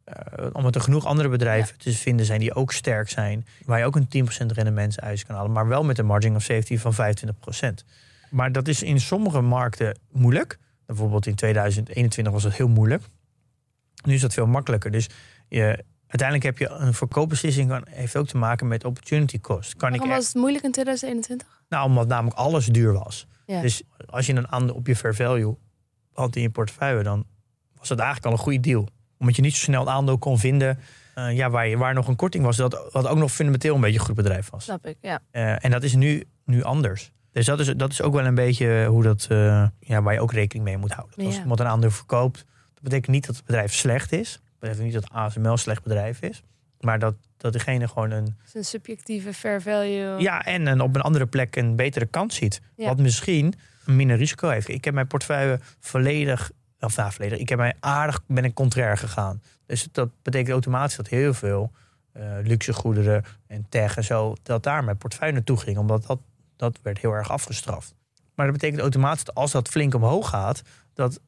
eh, omdat er genoeg andere bedrijven te vinden zijn die ook sterk zijn, waar je ook een 10% rendement uit kan halen, maar wel met een margin of safety van 25%. Maar dat is in sommige markten moeilijk. Bijvoorbeeld in 2021 was het heel moeilijk. Nu is dat veel makkelijker. Dus je, uiteindelijk heb je een verkoopbeslissing kan- heeft ook te maken met opportunity cost. Kan ik Waarom er- was het moeilijk in 2021? nou, omdat namelijk alles duur was. Ja. Dus als je een aandeel op je fair value had in je portefeuille, dan was het eigenlijk al een goede deal. Omdat je niet zo snel een aandeel kon vinden eh, ja, waar, je, waar nog een korting was, dat, wat ook nog fundamenteel een beetje een goed bedrijf was. Snap ik, ja. Eh, en dat is nu, nu anders. Dus dat is, dat is ook wel een beetje hoe dat, eh, ja, waar je ook rekening mee moet houden. Dat Als Ja. iemand een aandeel verkoopt, dat betekent niet dat het bedrijf slecht is. Dat betekent niet dat ASML een slecht bedrijf is. Maar dat, dat degene gewoon een, Het is een subjectieve fair value. ja, en een, op een andere plek een betere kans ziet. Ja. Wat misschien een minder risico heeft. Ik heb mijn portefeuille volledig, of nou volledig, ik heb mij aardig, ben ik contrair gegaan. Dus dat betekent automatisch dat heel veel eh luxe goederen en tech en zo, dat daar mijn portefeuille naartoe ging. Omdat dat, dat werd heel erg afgestraft. Maar dat betekent automatisch dat als dat flink omhoog gaat, dat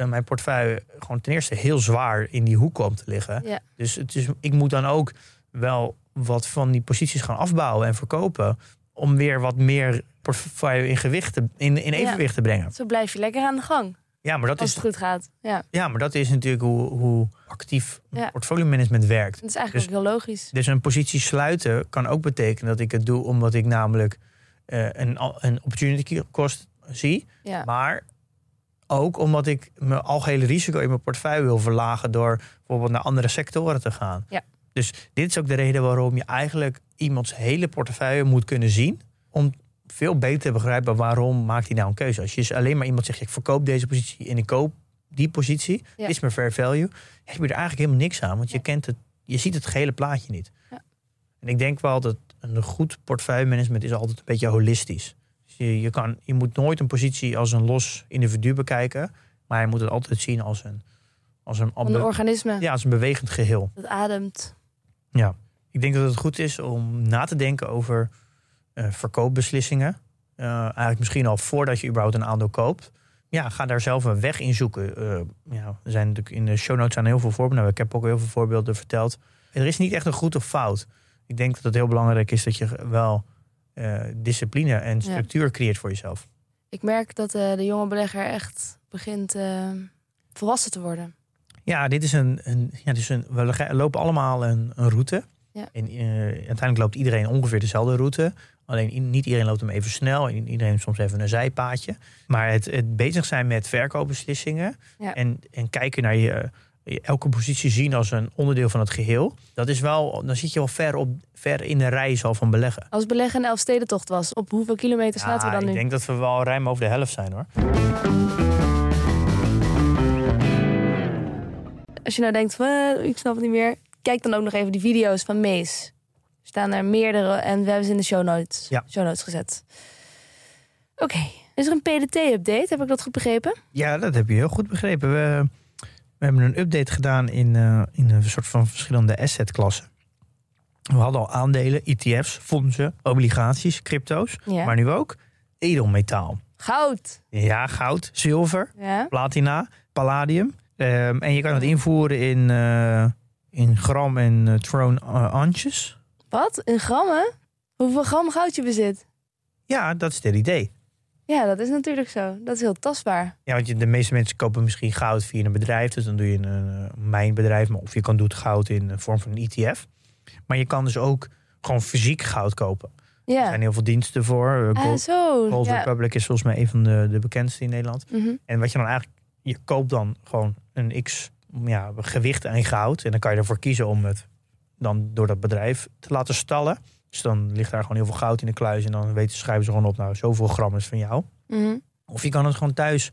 eh, mijn portefeuille gewoon ten eerste heel zwaar in die hoek komt te liggen. Ja. Dus het is, ik moet dan ook wel wat van die posities gaan afbouwen en verkopen. Om weer wat meer portefeuille in, gewicht te, in, in evenwicht te brengen. Zo blijf je lekker aan de gang. Ja, maar dat Als is, het goed gaat. Ja, ja, maar dat is natuurlijk hoe, hoe actief Ja. portfolio management werkt. dat is eigenlijk Dus- ook heel logisch. Dus een positie sluiten kan ook betekenen dat ik het doe omdat ik namelijk eh, een, een opportunity cost zie. Ja. Maar ook omdat ik mijn algehele risico in mijn portefeuille wil verlagen door bijvoorbeeld naar andere sectoren te gaan. Ja. Dus dit is ook de reden waarom je eigenlijk iemands hele portefeuille moet kunnen zien. Om veel beter te begrijpen waarom maakt hij nou een keuze. Als je dus alleen maar iemand zegt, ik verkoop deze positie en ik koop die positie, Ja. is mijn fair value, heb je er eigenlijk helemaal niks aan. Want je kent het, je ziet het gehele plaatje niet. Ja. En ik denk wel dat een goed portefeuillemanagement is altijd een beetje holistisch. Je, je, kan, je moet nooit een positie als een los individu bekijken. Maar je moet het altijd zien als een, als een, organisme ja, als een bewegend geheel. dat ademt. Ja. Ik denk dat het goed is om na te denken over eh, verkoopbeslissingen. Eh, eigenlijk misschien al voordat je überhaupt een aandeel koopt. Ja, ga daar zelf een weg in zoeken. Eh, ja, er zijn natuurlijk in de show notes aan heel veel voorbeelden. Ik heb ook heel veel voorbeelden verteld. Er is niet echt een goed of fout. Ik denk dat het heel belangrijk is dat je wel eh, discipline en structuur creëert voor jezelf. Ik merk dat eh, de jonge belegger echt begint eh, volwassen te worden. Ja, dit is een, een, ja, dus een we lopen allemaal een, een route. Ja. En uiteindelijk loopt iedereen ongeveer dezelfde route. Alleen niet iedereen loopt hem even snel. En iedereen heeft soms even een zijpaadje. Maar het, het bezig zijn met verkoopbeslissingen. Ja. En, en kijken naar je elke positie zien als een onderdeel van het geheel. Dat is wel, dan zit je wel ver, op, ver in de reis al van beleggen. Als beleggen een Elfstedentocht was, op hoeveel kilometer zaten we dan ik nu? denk dat we wel ruim over de helft zijn hoor. Als je nou denkt, eh, ik snap het niet meer. Kijk dan ook nog even die video's van Mees. Er staan er meerdere en we hebben ze in de show notes, Ja. show notes gezet. Oké, is er een PDT-update? Heb ik dat goed begrepen? Ja, dat heb je heel goed begrepen. We, we hebben een update gedaan in, eh, in een soort van verschillende assetklassen. We hadden al aandelen, ETF's, fondsen, obligaties, crypto's. Ja. Maar nu ook edelmetaal. Goud. Ja, goud, zilver, Ja. platina, palladium. Ehm, en je kan het invoeren in, eh, in gram en uh, troon antjes. Wat? In grammen? Hoeveel gram goud je bezit? Ja, dat is het idee. Ja, dat is natuurlijk zo. Dat is heel tastbaar. Ja, want je, de meeste mensen kopen misschien goud via een bedrijf. Dus dan doe je een, een mijnbedrijf. Maar of je kan doet goud in de vorm van een ETF. Maar je kan dus ook gewoon fysiek goud kopen. Er Ja. zijn heel veel diensten voor. Uh, Ah, Gold, zo. Gold ja. Republic is volgens mij een van de, de bekendste in Nederland. Mhm. En wat je dan eigenlijk... Je koopt dan gewoon een x ja, gewicht aan goud. En dan kan je ervoor kiezen om het dan door dat bedrijf te laten stallen. Dus dan ligt daar gewoon heel veel goud in de kluis. En dan weten, schrijven ze gewoon op, nou, zoveel gram is van jou. Mhm. Of je kan het gewoon thuis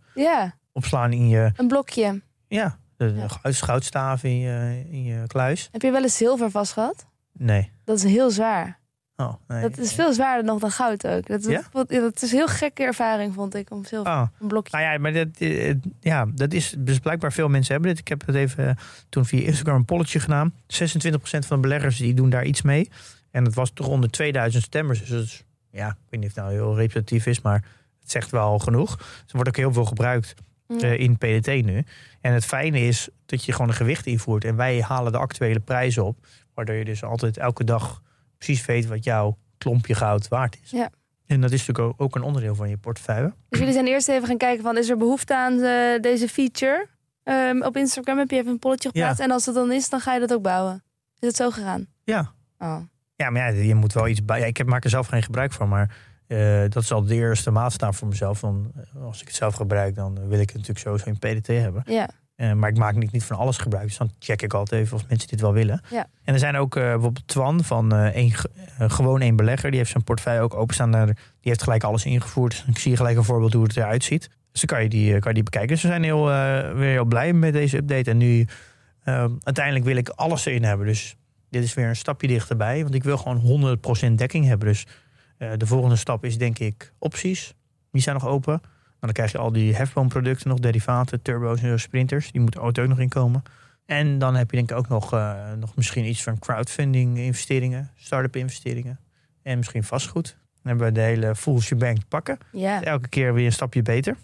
opslaan in je, een blokje. ja, de Ja. goud- goudstaaf in je, in je kluis. Heb je wel eens zilver vast gehad? Nee. Dat is heel zwaar. Oh, nee. Dat is veel zwaarder nog dan goud ook. Dat, Ja? dat, dat is een heel gekke ervaring, vond ik, om zilver. Oh. Een blokje. Nou ja, maar dat, eh, ja, dat is dus blijkbaar veel mensen hebben dit. Ik heb het even eh, toen via Instagram een polletje gedaan. 26% van de beleggers die doen daar iets mee. En het was toch onder 2000 stemmers. Dus ja, ik weet niet of het nou heel representatief is, maar het zegt wel genoeg. Er wordt ook heel veel gebruikt eh, in PDT nu. En het fijne is dat je gewoon een gewicht invoert. En wij halen de actuele prijzen op. Waardoor je dus altijd elke dag precies weet wat jouw klompje goud waard is. Ja. En dat is natuurlijk ook- een onderdeel van je portefeuille. Dus jullie zijn eerst even gaan kijken van, is er behoefte aan eh, deze feature? Ehm, op Instagram heb je even een polletje Ja. geplaatst. En als dat dan is, dan ga je dat ook bouwen. Is het zo gegaan? Ja. Oh. Ja, maar ja, je moet wel iets bij. Ja, ik heb, maak er zelf geen gebruik van, maar eh, dat zal de eerste maatstaf voor mezelf. Van, eh, als ik het zelf gebruik, dan wil ik het natuurlijk sowieso in PDT hebben. Ja. Eh, maar ik maak niet, niet van alles gebruik. Dus dan check ik altijd even of mensen dit wel willen. Ja. En er zijn ook eh, bijvoorbeeld Twan van één ge- gewoon één belegger. Die heeft zijn portefeuille ook openstaan. Die heeft gelijk alles ingevoerd. Dus ik zie gelijk een voorbeeld hoe het eruit ziet. Dus dan kan je die, kan je die bekijken. Dus we zijn heel, weer heel blij met deze update. En nu uiteindelijk wil ik alles erin hebben. Dus dit is weer een stapje dichterbij. Want ik wil gewoon 100% dekking hebben. Dus eh, de volgende stap is denk ik opties. Die zijn nog open. Maar dan krijg je al die hefboomproducten nog, derivaten, turbo's en sprinters. Die moeten auto ook nog inkomen. En dan heb je denk ik ook nog, eh, nog misschien iets van crowdfunding investeringen, start-up investeringen. En misschien vastgoed. Dan hebben we de hele full shebang te pakken. Ja. Elke keer weer een stapje beter.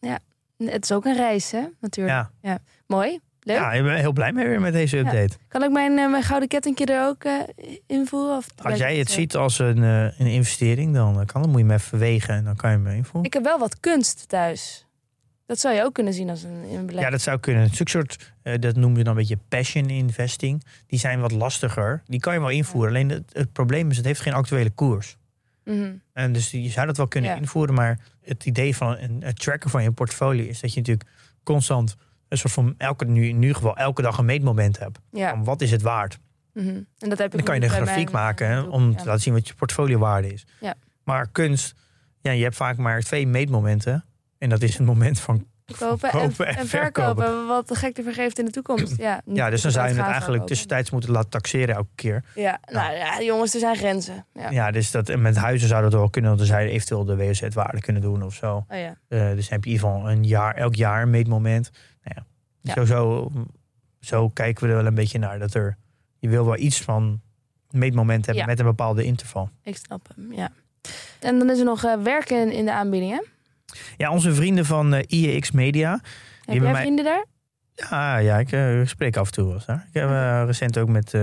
ja. Het is ook een reis, hè? Natuurlijk. Ja, Mooi. Leuk. ja ik ben heel blij mee weer met deze update. Kan ik mijn, eh, mijn gouden kettingje er ook eh, invoeren? Of Als jij het ziet als een, eh, een investering, dan kan dan moet je hem even wegen en dan kan je hem invoeren. Ik heb wel wat kunst thuis. Dat zou je ook kunnen zien als een, een belegging. Ja, dat zou kunnen. Het een soort, dat noemen we dan een beetje passion investing. Die zijn wat lastiger. Die kan je wel invoeren. Alleen het, het probleem is, het heeft geen actuele koers. Mhm. En dus je zou dat wel kunnen Ja. invoeren. Maar het idee van een, een tracker van je portfolio is dat je natuurlijk constant een soort van elke, nu, in ieder geval elke dag een meetmoment hebt. Ja. Van wat is het waard? Mhm. En dat heb ik Dan kan je nu een grafiek mijn, maken hè, om Ja. te laten zien wat je portfoliowaarde is. Ja. Maar kunst, ja, je hebt vaak maar twee meetmomenten. En dat is het moment van Kopen en, Kopen en en verkopen. verkopen. Wat de gek ervoor geeft in de toekomst. Ja, Ja, dus dan zou je het eigenlijk verkopen. tussentijds moeten laten taxeren elke keer. Ja, nou ja, jongens, er zijn grenzen. Ja. Ja, dus dat, en met huizen zou dat wel kunnen, want dan zou je eventueel de WOZ-waarde kunnen doen of zo. Oh ja. Eh, dus heb je in ieder geval een jaar, elk jaar een meetmoment. Ja. Zo, zo, zo kijken we er wel een beetje naar. Dat er, je wil wel iets van meetmoment hebben Ja. met een bepaalde interval. Ik snap hem, ja. En dan is er nog eh, werken in de aanbieding, hè? Ja, onze vrienden van eh, IEX Media. Heb jij mij- vrienden daar? Ja, ja ik eh, spreek af en toe wel eens daar. Ik heb recent ook met,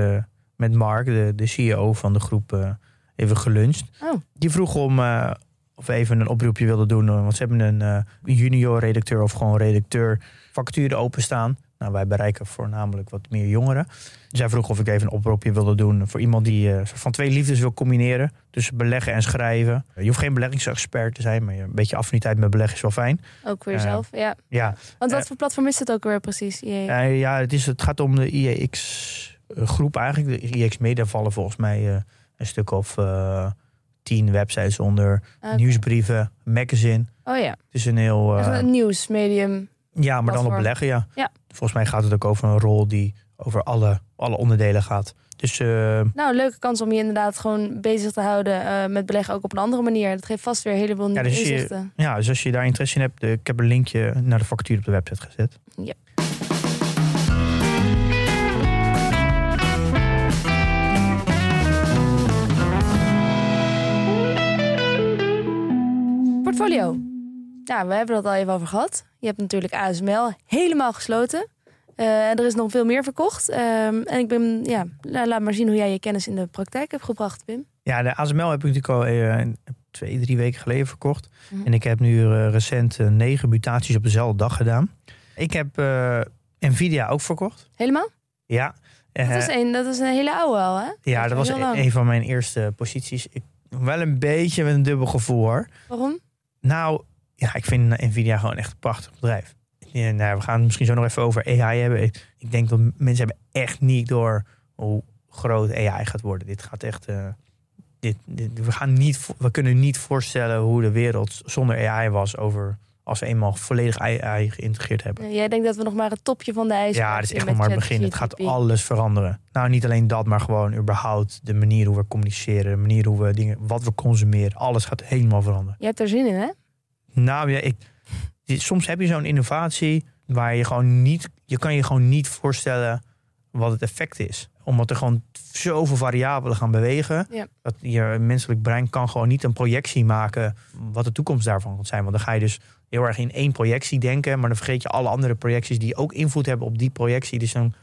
met Mark, de, de CEO van de groep, even geluncht. Oh. Die vroeg om of we even een oproepje wilden doen. Want ze hebben een junior redacteur of gewoon redacteur vacature openstaan. Nou, wij bereiken voornamelijk wat meer jongeren. Dus hij vroeg of ik even een oproepje wilde doen voor iemand die eh, van twee liefdes wil combineren. tussen beleggen en schrijven. Je hoeft geen beleggingsexpert te zijn, maar een beetje affiniteit met beleggen is wel fijn. Ook voor Eh, jezelf, ja. Ja, Want wat eh, voor platform is het ook weer precies? IE? eh, ja, het, is, het gaat om de IEX eh, groep eigenlijk. De IEX Media vallen volgens mij eh, een stuk of eh, tien websites onder. Ah. Nieuwsbrieven, magazine. Oh ja, Het is een heel... eh, een nieuwsmedium. Ja, maar dan op beleggen, ja. Ja. Volgens mij gaat het ook over een rol die over alle, alle onderdelen gaat. Dus eh, Nou, leuke kans om je inderdaad gewoon bezig te houden eh, met beleggen ook op een andere manier. Dat geeft vast weer een heleboel nieuwe dus je- inzichten. ja, dus als je daar interesse in hebt, eh, ik heb een linkje naar de vacature op de website gezet. Ja. Portfolio. Ja, we hebben het al even over gehad. Je hebt natuurlijk ASML helemaal gesloten. Eh, en er is nog veel meer verkocht. Ehm, en ik ben, ja, la- laat maar zien hoe jij je kennis in de praktijk hebt gebracht, Pim. Ja, de ASML heb ik natuurlijk al eh, twee, drie weken geleden verkocht. Mhm. En ik heb nu eh, recent negen mutaties op dezelfde dag gedaan. Ik heb Nvidia ook verkocht. Helemaal? Ja. Dat is, een, dat is een hele oude al, hè? ja, dat was een van mijn eerste posities. Ik, wel een beetje met een dubbel gevoel hoor. Waarom? Nou, ja, ik vind Nvidia gewoon echt een prachtig bedrijf. Ja, nou, we gaan het misschien zo nog even over AI hebben. Ik, denk dat mensen hebben echt niet door hoe groot AI gaat worden. Dit gaat echt. eh, dit, dit- we, gaan niet, we kunnen niet voorstellen hoe de wereld zonder AI was over als we eenmaal volledig AI geïntegreerd hebben. Jij denkt dat we nog maar het topje van de ijsberg Ja, het is echt nog maar het begin. Het gaat alles veranderen. Nou, niet alleen dat, maar gewoon überhaupt de manier hoe we communiceren, de manier hoe we dingen, wat we consumeren. Alles gaat helemaal veranderen. Je hebt er zin in, hè? Nou ja, ik, soms heb je zo'n innovatie waar je gewoon niet, je kan je gewoon niet voorstellen wat het effect is. Omdat er gewoon zoveel variabelen gaan bewegen. Ja. Dat je menselijk brein kan gewoon niet een projectie maken wat de toekomst daarvan gaat zijn. Want dan ga je dus heel erg in één projectie denken, maar dan vergeet je alle andere projecties die ook invloed hebben op die projectie. Dus dan,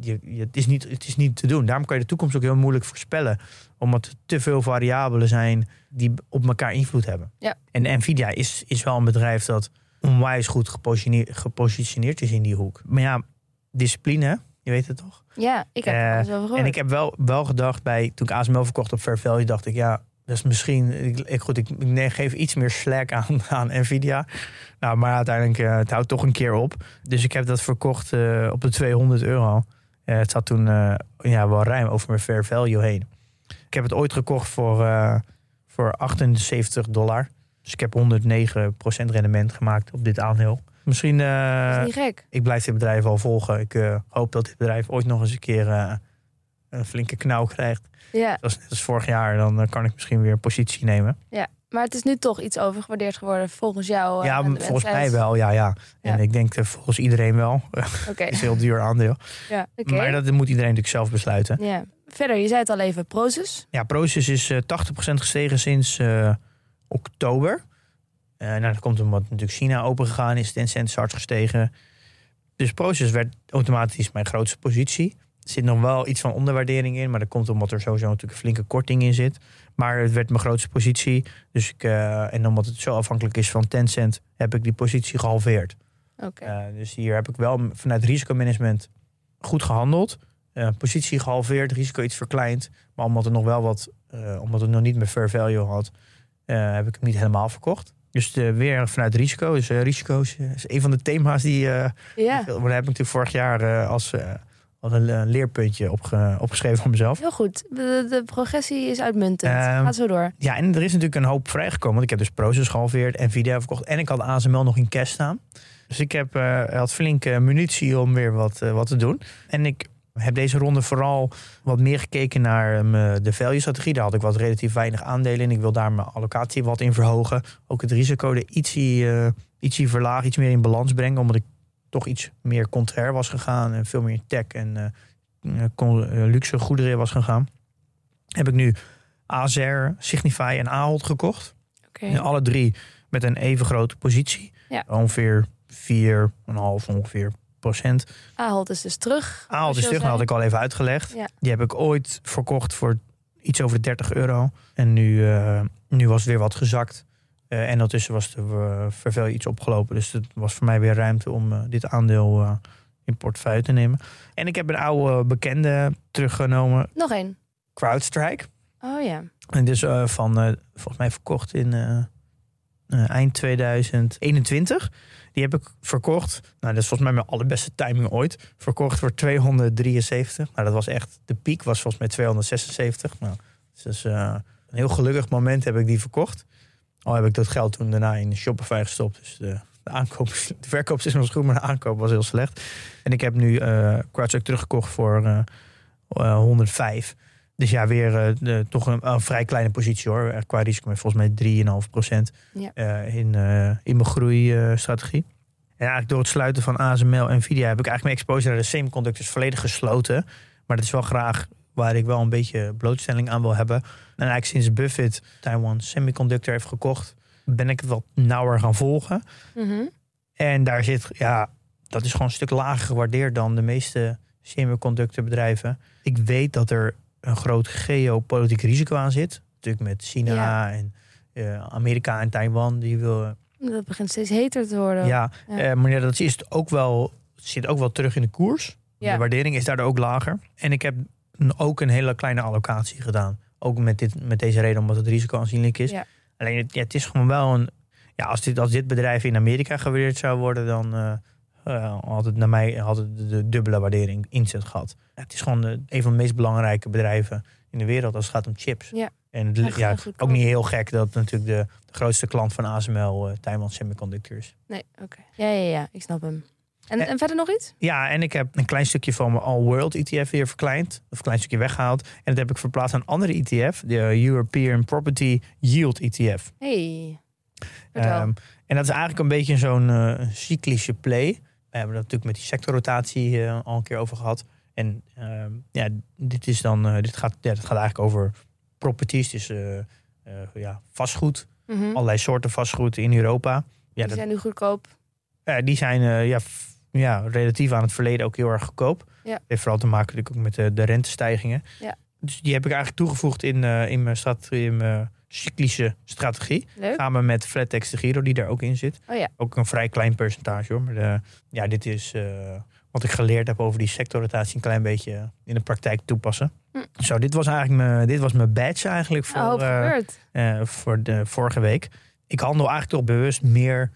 je, je- het, is niet, het is niet te doen. Daarom kan je de toekomst ook heel moeilijk voorspellen. Omdat er te veel variabelen zijn die op elkaar invloed hebben. Ja. En Nvidia is, is wel een bedrijf dat onwijs goed gepositioneerd, gepositioneerd is in die hoek. Maar ja, discipline, je weet het toch? Ja, ik heb over gehoord. En ik heb wel, wel gedacht bij, toen ik ASML verkocht op Fair Value, dacht ik, ja, is misschien, ik, ik, goed, ik, geef iets meer slack aan, aan Nvidia. Nou, maar uiteindelijk, eh, het houdt toch een keer op. Dus ik heb dat verkocht eh, op de 200 euro. Eh, het zat toen ja, wel ruim over mijn Fair Value heen. Ik heb het ooit gekocht voor, voor 78 dollar. Dus ik heb 109% rendement gemaakt op dit aandeel. Misschien, dat is niet gek. ik blijf dit bedrijf al volgen. Ik hoop dat dit bedrijf ooit nog eens een keer een flinke knauw krijgt. Ja, Zoals net als vorig jaar, dan eh, kan ik misschien weer positie nemen. ja, maar het is nu toch iets overgewaardeerd geworden volgens jou. eh, ja, volgens mij wel, ja, ja. En Ja. ik denk eh, volgens iedereen wel. Oké, Het is een heel duur aandeel. ja. Maar dat moet iedereen natuurlijk zelf besluiten. Ja. Verder, je zei het al even, Prozus. Ja, Proces is eh 80% gestegen sinds oktober. Nou, dat komt omdat natuurlijk China open gegaan is. Tencent is hard gestegen. Dus Proces werd automatisch mijn grootste positie. Er zit nog wel iets van onderwaardering in. Maar dat komt omdat er sowieso natuurlijk een flinke korting in zit. Maar het werd mijn grootste positie. Dus ik, eh, en omdat het zo afhankelijk is van Tencent... heb ik die positie gehalveerd. Oké. Eh, dus hier heb ik wel vanuit risicomanagement goed gehandeld. Eh, positie gehalveerd, risico iets verkleind. Maar omdat het nog wel wat, omdat het nog niet meer fair value had, heb ik hem niet helemaal verkocht. Dus weer vanuit risico. Dus eh, risico is, een van de thema's die. ja, daar heb ik natuurlijk vorig jaar als, als een leerpuntje opge- opgeschreven voor mezelf. heel goed. De, de progressie is uitmuntend. Ehm, Gaat zo door. Ja, en er is natuurlijk een hoop vrijgekomen. Want ik heb dus Proces gehalveerd, Nvidia verkocht. En ik had ASML nog in cash staan. Dus ik heb, eh, had flinke munitie om weer wat, eh, wat te doen. En ik heb deze ronde vooral wat meer gekeken naar eh, de value-strategie. Daar had ik wat relatief weinig aandelen in. Ik wil daar mijn allocatie wat in verhogen. Ook het risico er ietsie, ietsie verlagen, iets meer in balans brengen. Omdat ik toch iets meer contrair was gegaan. En veel meer tech en eh, eh, eh, luxe goederen was gegaan. Heb ik nu AZR, Signify en Ahold gekocht. Oké. En alle drie met een even grote positie. Ja. Ongeveer 4,5 ongeveer procent. Ahold is dus terug. Ahold is terug, dat had zei. ik al even uitgelegd. Ja. Die heb ik ooit verkocht voor iets over de 30 euro. En nu, nu was het weer wat gezakt. Eh, en ondertussen was de uh, vervel iets opgelopen. Dus het was voor mij weer ruimte om eh, dit aandeel eh, in portefeuille te nemen. En ik heb een oude bekende teruggenomen, Nog één. CrowdStrike. Oh ja. En dus eh, van, eh, volgens mij verkocht in eh, eh, eind 2021. Die heb ik verkocht. Nou, dat is volgens mij mijn allerbeste timing ooit. Verkocht voor 273. Nou, dat was echt, de piek was volgens mij 276. Nou, dus eh, een heel gelukkig moment heb ik die verkocht. Al heb ik dat geld toen daarna in Shopify gestopt. Dus de, de, aankoop, de verkoop is nog goed, maar de aankoop was heel slecht. En ik heb nu eh CrowdStrike teruggekocht voor eh, eh, 105. Dus ja, weer eh, de, toch een, een vrij kleine positie hoor. Eh, Qua risico met volgens mij 3,5 procent Ja. in, eh, in mijn groeistrategie. en eigenlijk door het sluiten van ASML en Nvidia heb ik eigenlijk mijn exposure naar de semiconductors volledig gesloten. Maar dat is wel graag waar ik wel een beetje blootstelling aan wil hebben. En eigenlijk sinds Buffett Taiwan Semiconductor heeft gekocht, ben ik het wat nauwer gaan volgen. Mhm. En daar zit, ja, dat is gewoon een stuk lager gewaardeerd dan de meeste semiconductorbedrijven. Ik weet dat er een groot geopolitiek risico aan zit. Natuurlijk met China Ja. en eh, Amerika en Taiwan. Die wil, Dat begint steeds heter te worden. ja, Ja. eh, maar ja, dat is het ook wel, zit ook wel terug in de koers. Ja. De waardering is daardoor ook lager. En ik heb ook een hele kleine allocatie gedaan. Ook met, dit, met deze reden, omdat het risico aanzienlijk is. Ja. Alleen het, ja, het is gewoon wel een. Ja, als dit, als dit bedrijf in Amerika gewaardeerd zou worden, dan eh, eh, had het naar mij had het de, dubbele waardering inzet gehad. Het is gewoon een van de meest belangrijke bedrijven in de wereld als het gaat om chips. Ja. En het- ja, ook niet heel gek dat natuurlijk de, de grootste klant van ASML, eh Taiwan Semiconductors. Nee, oké. Ja, ja, ja, ik snap hem. En, Eh, en verder nog iets? Ja, en ik heb een klein stukje van mijn All World ETF weer verkleind. Of een klein stukje weggehaald. En dat heb ik verplaatst aan een andere ETF. De European Property Yield ETF. Hey. Ehm, en dat is eigenlijk een beetje zo'n eh, cyclische play. We hebben dat natuurlijk met die sectorrotatie eh, al een keer over gehad. En ehm, ja, dit, is dan, dit, gaat, ja, dit gaat eigenlijk over properties. Dus ja, vastgoed. Mhm. Allerlei soorten vastgoed in Europa. Ja, Die dat, zijn nu goedkoop. ja, die zijn ja, ja, relatief aan het verleden ook heel erg goedkoop. Ja. Heeft vooral te maken natuurlijk ook met de, de rentestijgingen. Ja. Dus die heb ik eigenlijk toegevoegd in, eh, in, mijn, strategie, in mijn cyclische strategie. Leuk. Samen met Flattex de Giro, die daar ook in zit. Oh ja. Ook een vrij klein percentage hoor. Maar de, ja, dit is eh, wat ik geleerd heb over die sectorrotatie een klein beetje in de praktijk toepassen. Hm. Zo, dit was eigenlijk mijn, dit was mijn badge eigenlijk voor, Oh, eh, eh, voor de vorige week. Ik handel eigenlijk toch bewust meer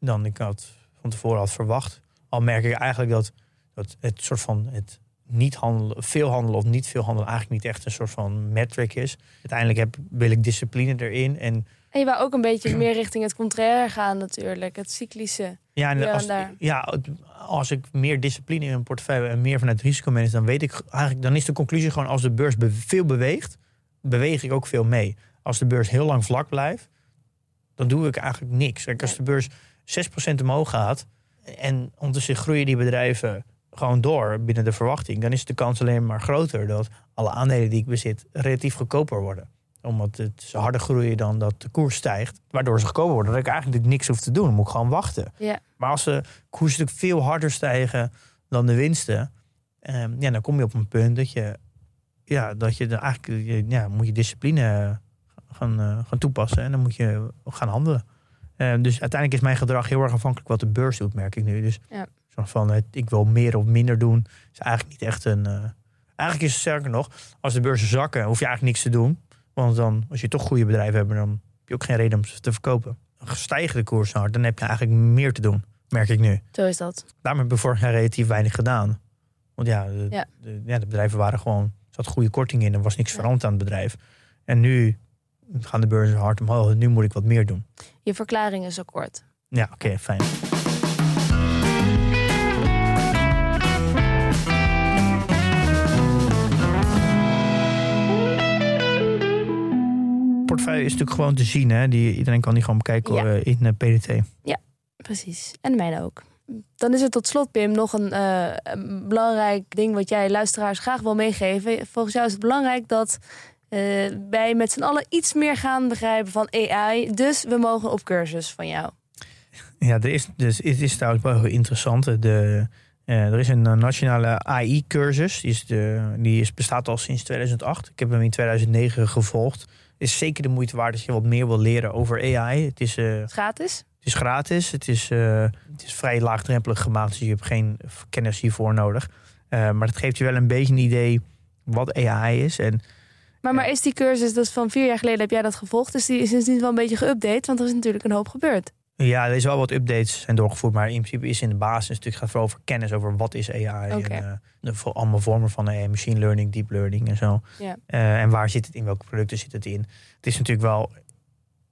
dan ik had van tevoren had verwacht. Al merk ik eigenlijk dat, dat het soort van het niet handelen, veel handelen of niet veel handelen eigenlijk niet echt een soort van metric is. Uiteindelijk heb, wil ik discipline erin en En je wou ook een beetje meer richting het contraire gaan natuurlijk. Het cyclische. Ja, en Ja, als, ja, als ik meer discipline in mijn portefeuille en meer vanuit risicomanagement, dan weet ik eigenlijk, dan is de conclusie gewoon als de beurs be- veel beweegt, beweeg ik ook veel mee. Als de beurs heel lang vlak blijft, dan doe ik eigenlijk niks. Kijk, als de beurs 6% omhoog gaat en ondertussen groeien die bedrijven gewoon door binnen de verwachting, dan is de kans alleen maar groter dat alle aandelen die ik bezit relatief goedkoper worden omdat het ze harder groeien dan dat de koers stijgt. Waardoor ze goedkoper worden. Dat ik eigenlijk niks hoef te doen. Dan moet ik gewoon wachten. Ja. Maar als de koersen natuurlijk veel harder stijgen dan de winsten. ehm, ja, dan kom je op een punt dat je... Ja, dat je dan eigenlijk... Ja, moet je discipline gaan, eh, gaan toepassen. En dan moet je gaan handelen. Ehm, dus uiteindelijk is mijn gedrag heel erg afhankelijk wat de beurs doet, merk ik nu. Dus Ja. van, het, ik wil meer of minder doen. Is eigenlijk niet echt een... eh, eigenlijk is het sterker nog, als de beurzen zakken, hoef je eigenlijk niks te doen. Want dan, als je toch goede bedrijven hebt, dan heb je ook geen reden om ze te verkopen. Stijgen de koersen hard, dan heb je eigenlijk meer te doen, merk ik nu. Zo is dat. Daarom heb ik vorig jaar relatief weinig gedaan. Want ja, de, Ja. De, ja, de bedrijven waren gewoon, er zat goede korting in, er was niks veranderd aan het bedrijf. En nu gaan de beurzen hard omhoog, nu moet ik wat meer doen. Je verklaring is zo kort. Ja, oké, fijn. Portefeuille is natuurlijk gewoon te zien. Hè? Die, iedereen kan die gewoon bekijken Ja. eh, in eh, PDT. Precies. En de mijne ook. Dan is er tot slot, Pim, nog een, eh, een belangrijk ding wat jij luisteraars graag wil meegeven. Volgens jou is het belangrijk dat wij met z'n allen iets meer gaan begrijpen van AI. Dus we mogen op cursus van jou. Ja, er is, dus, het is trouwens wel heel interessant. De, eh, er is een eh, nationale AI-cursus. Die, is de, die is, bestaat al sinds 2008. Ik heb hem in 2009 gevolgd. Het is zeker de moeite waard als je wat meer wil leren over AI. Het is, eh, Het is gratis. het is gratis. Het is, eh, het is vrij laagdrempelig gemaakt. Dus je hebt geen kennis hiervoor nodig. Eh, maar het geeft je wel een beetje een idee wat AI is. En Maar, maar is die cursus, dat is van vier jaar geleden heb jij dat gevolgd. Dus die is sindsdien wel een beetje geüpdate. Want er is natuurlijk een hoop gebeurd. Ja, er is wel wat updates zijn doorgevoerd, maar in principe is in de basis natuurlijk gaat het vooral over kennis over wat is AI Oké. en de, voor allemaal vormen van AI, machine learning, deep learning en zo. Eh, en waar zit het in? Welke producten zit het in? Het is natuurlijk wel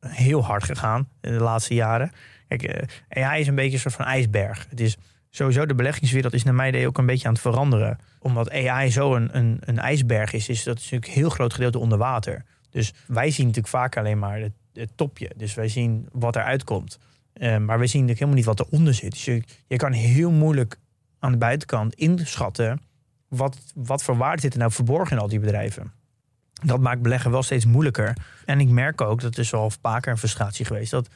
heel hard gegaan in de laatste jaren. Kijk, eh, AI is een beetje een soort van ijsberg. Het is sowieso de beleggingswereld is naar mijn idee ook een beetje aan het veranderen, omdat AI zo een, een, een ijsberg is, is dat natuurlijk een heel groot gedeelte onder water. Dus wij zien natuurlijk vaak alleen maar het, topje. Dus wij zien wat eruit komt. Eh, maar we zien natuurlijk helemaal niet wat eronder zit. Dus je, je kan heel moeilijk aan de buitenkant inschatten... Wat, wat voor waarde zit er nou verborgen in al die bedrijven. Dat maakt beleggen wel steeds moeilijker. En ik merk ook, dat is wel vaker een frustratie geweest... dat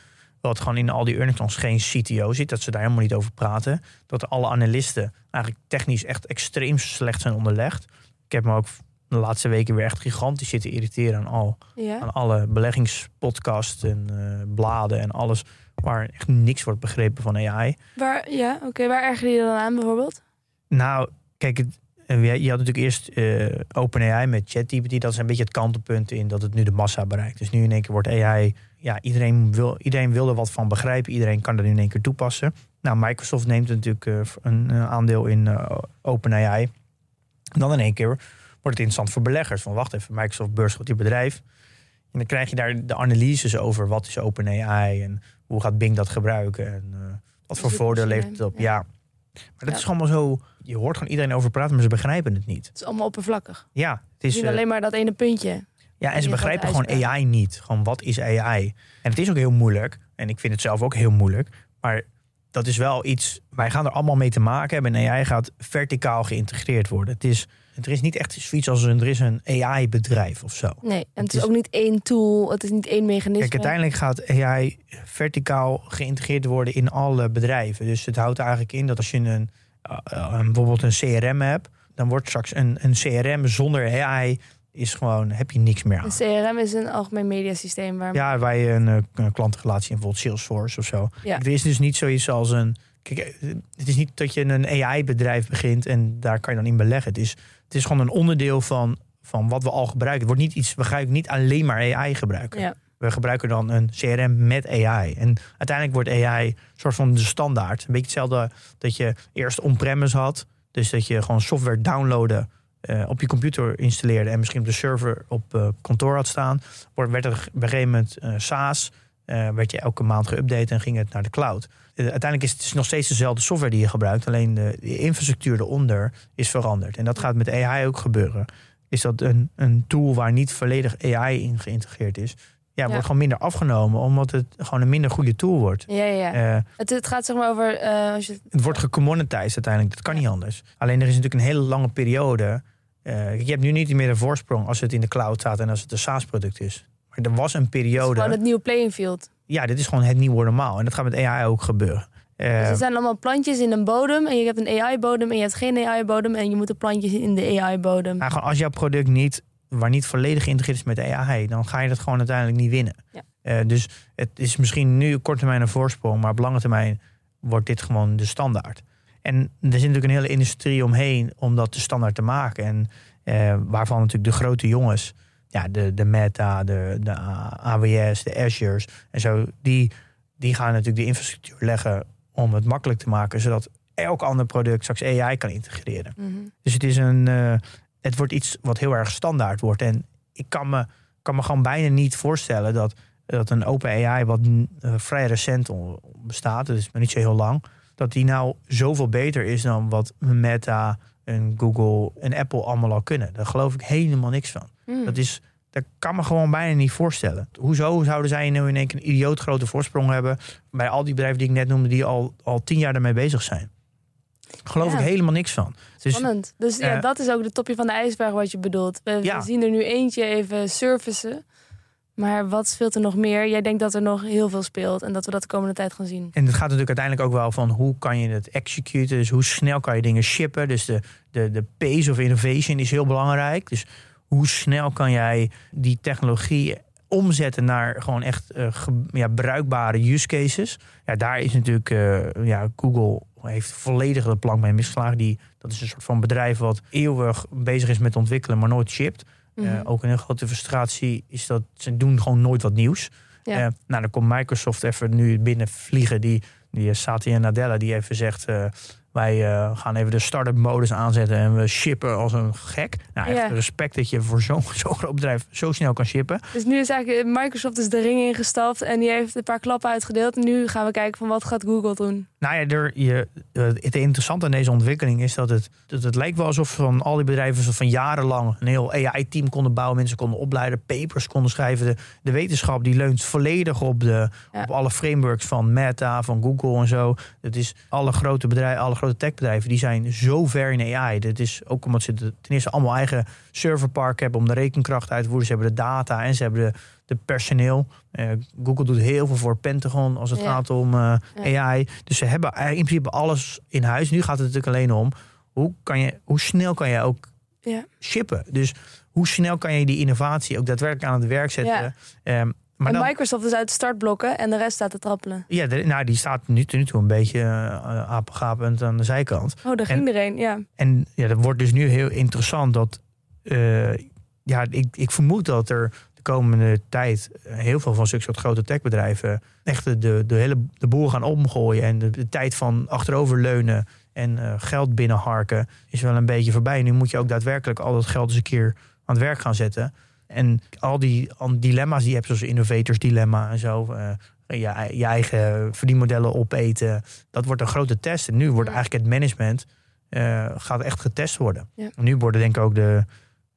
wat gewoon in al die earnings geen CTO zit, dat ze daar helemaal niet over praten. Dat alle analisten eigenlijk technisch echt extreem slecht zijn onderlegd. Ik heb me ook de laatste weken weer echt gigantisch zitten irriteren aan, al, Ja. aan alle beleggingspodcasts en eh, bladen en alles waar echt niks wordt begrepen van AI. Waar, ja, oké. Waar erger je dan aan bijvoorbeeld? Nou, kijk, het, je had natuurlijk eerst eh OpenAI met ChatGPT. Dat is een beetje het kantelpunt in dat het nu de massa bereikt. Dus nu in één keer wordt AI... Ja, iedereen wil, iedereen wil er wat van begrijpen. Iedereen kan nu in één keer toepassen. Nou, Microsoft neemt natuurlijk eh, een, eh, aandeel in eh, OpenAI. En dan in één keer wordt het interessant voor beleggers. Van wacht even, Microsoft beursgenoteerd die bedrijf. En dan krijg je daar de analyses over wat is OpenAI en hoe gaat Bing dat gebruiken en wat voor voordeel levert het op. ja. Ja. Maar dat Ja. is gewoon zo. Je hoort gewoon iedereen over praten, maar ze begrijpen het niet. Het is allemaal oppervlakkig. Ja, het is. alleen maar dat ene puntje. Ja, en ze begrijpen gewoon. AI niet. Gewoon wat is AI? En het is ook heel moeilijk. En ik vind het zelf ook heel moeilijk. Maar dat is wel iets. Wij gaan er allemaal mee te maken hebben. En AI gaat verticaal geïntegreerd worden. Het is, er is niet echt zoiets als een, er is een AI-bedrijf of zo. Nee, en het Het is is- ook niet één tool. Het is niet één mechanisme. Kijk, uiteindelijk gaat AI verticaal geïntegreerd worden in alle bedrijven. Dus het houdt eigenlijk in dat als je een, eh, eh, bijvoorbeeld een CRM hebt, dan wordt straks een, een CRM zonder AI is gewoon heb je niks meer aan. Een CRM is een algemeen mediasysteem waar Ja, waar je een, eh, een klantenrelatie in bijvoorbeeld Salesforce of zo. Ja. Er is dus niet zoiets als een. Kijk, eh, het is niet dat je een AI-bedrijf begint en daar kan je dan in beleggen. Het is, het is gewoon een onderdeel van, van wat we al gebruiken. Het wordt niet iets, we gaan niet alleen maar AI gebruiken. Ja. We gebruiken dan een CRM met AI. En uiteindelijk wordt AI een soort van de standaard. Een beetje hetzelfde dat je eerst on-premise had. Dus dat je gewoon software downloaden, eh, op je computer installeerde en misschien op de server op eh, kantoor had staan. Werd er op een gegeven moment eh, SaaS. werd je elke maand geüpdate en ging het naar de cloud. Uiteindelijk is het nog steeds dezelfde software die je gebruikt. Alleen de, de infrastructuur eronder is veranderd. En dat gaat met AI ook gebeuren. Is dat een, een tool waar niet volledig AI in geïntegreerd is. Ja, Ja. wordt gewoon minder afgenomen. Omdat het gewoon een minder goede tool wordt. Ja, ja, ja. Eh, Het, het gaat zeg maar over... eh, als je, het wordt gecommoditized uiteindelijk. Dat kan niet anders. Alleen er is natuurlijk een hele lange periode. eh, je hebt nu niet meer een voorsprong als het in de cloud staat en als het een SaaS-product is. Maar er was een het periode. gewoon het nieuwe playing field. Ja, dit is gewoon het nieuwe normaal. En dat gaat met AI ook gebeuren. Dus er zijn allemaal plantjes in een bodem. En je hebt een AI-bodem en je hebt geen AI-bodem. En je moet de plantjes in de AI-bodem. gewoon als jouw product niet, waar niet volledig geïntegreerd is met AI, dan ga je dat gewoon uiteindelijk niet winnen. Ja. Eh, dus het is misschien nu op korte termijn een voorsprong, maar op lange termijn wordt dit gewoon de standaard. En er zit natuurlijk een hele industrie omheen om dat de standaard te maken. En eh, waarvan natuurlijk de grote jongens, ja, de, de Meta, de, de AWS, de Azure's en zo, die, die gaan natuurlijk de infrastructuur leggen om het makkelijk te maken, zodat elk ander product straks AI kan integreren. Mhm. Dus het is een. eh, het wordt iets wat heel erg standaard wordt. En ik kan me, kan me gewoon bijna niet voorstellen dat, dat een open AI, wat eh, vrij recent bestaat, dus maar niet zo heel lang, dat die nou zoveel beter is dan wat Meta en Google en Apple allemaal al kunnen. Daar geloof ik helemaal niks van. Hmm. Dat is. Dat kan me gewoon bijna niet voorstellen. Hoezo zouden zij nu in één keer een idioot grote voorsprong hebben bij al die bedrijven die ik net noemde, die al, al tien jaar daarmee bezig zijn? Geloof Ja. ik helemaal niks van. Dus Spannend. Dus ja, dat is ook de topje van de ijsberg wat je bedoelt. We, Ja. zien er nu eentje even surfacen. Maar wat speelt er nog meer? Jij denkt dat er nog heel veel speelt en dat we dat de komende tijd gaan zien. En het gaat natuurlijk uiteindelijk ook wel van hoe kan je het executen. Dus hoe snel kan je dingen shippen. Dus de, de, de pace of innovation is heel belangrijk. Dus hoe snel kan jij die technologie omzetten naar gewoon echt ge- ja, bruikbare use cases. Ja, daar is natuurlijk eh, ja, Google heeft volledig de plank mee misgeslagen. Die, dat is een soort van bedrijf wat eeuwig bezig is met ontwikkelen, maar nooit shipt. Eh, Mhm. ook een grote frustratie is dat ze doen gewoon nooit wat nieuws. Ja. Nou, dan komt Microsoft even nu binnenvliegen. Die, die eh, Satya Nadella die even zegt... eh, wij eh, gaan even de start-up modus aanzetten en we shippen als een gek. Nou, echt Ja. respect dat je voor zo'n groot bedrijf zo snel kan shippen. Dus nu is eigenlijk Microsoft is de ring ingestapt en die heeft een paar klappen uitgedeeld. En nu gaan we kijken van wat gaat Google doen. Nou ja, er, je, eh, het interessante aan deze ontwikkeling is dat het, dat het lijkt wel alsof van al die bedrijven van jarenlang een heel AI-team konden bouwen, mensen konden opleiden, papers konden schrijven. De, de wetenschap die leunt volledig op, de, Ja. op alle frameworks van Meta, van Google en zo. Het is alle grote bedrijven, alle grote grote techbedrijven, die zijn zo ver in AI. Dat is ook omdat ze de- ten eerste allemaal eigen serverpark hebben om de rekenkracht uit te voeren. Ze hebben de data en ze hebben de, de personeel. Eh, Google doet heel veel voor Pentagon als het Ja. gaat om eh, Ja. AI. Dus ze hebben eigenlijk in principe alles in huis. Nu gaat het natuurlijk alleen om hoe, kan je, hoe snel kan je ook Ja. shippen. Dus hoe snel kan je die innovatie ook daadwerkelijk aan het werk zetten. Ja. Maar en dan, Microsoft is uit de startblokken en de rest staat te trappelen. ja, de- nou, die staat nu, nu toe een beetje uh, apengapend aan de zijkant. Oh, daar ging er een, ja. En ja, dat wordt dus nu heel interessant dat. eh, ja, ik, ik vermoed dat er de komende tijd heel veel van zulke soort grote techbedrijven echt de, de, hele de boel gaan omgooien. En de, de tijd van achteroverleunen en eh, geld binnenharken is wel een beetje voorbij. Nu moet je ook daadwerkelijk al dat geld eens een keer aan het werk gaan zetten. En al die al dilemma's die je hebt, zoals innovators dilemma en zo. eh, je, je eigen verdienmodellen opeten. Dat wordt een grote test. En nu wordt eigenlijk het management eh, gaat echt getest worden. Ja. Nu worden denk ik ook de,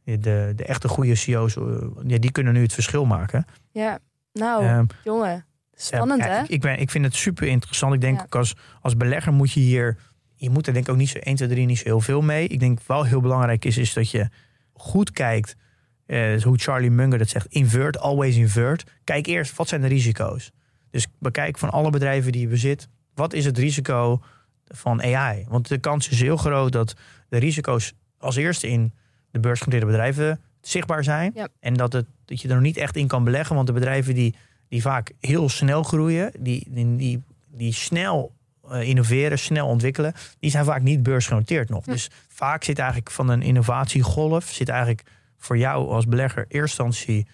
de, de echte goede CEO's, eh, ja, die kunnen nu het verschil maken. Ja, nou, Ehm, jongen. Spannend, ja, hè? Ik, ik, ben, ik vind het super interessant. Ik denk Ja. ook als, als belegger moet je hier... Je moet er denk ik ook niet zo 1, 2, 3 niet zo heel veel mee. Ik denk wel heel belangrijk is, is dat je goed kijkt... eh, hoe Charlie Munger dat zegt, invert, always invert. Kijk eerst, wat zijn de risico's? Dus bekijk van alle bedrijven die je bezit... wat is het risico van AI? Want de kans is heel groot dat de risico's als eerste in de beursgenoteerde bedrijven zichtbaar zijn. Ja. En dat, het, dat je er nog niet echt in kan beleggen. Want de bedrijven die, die vaak heel snel groeien, die, die, die, die snel eh, innoveren, snel ontwikkelen, die zijn vaak niet beursgenoteerd nog. Dus vaak zit eigenlijk van een innovatiegolf, zit eigenlijk voor jou als belegger eerst instantie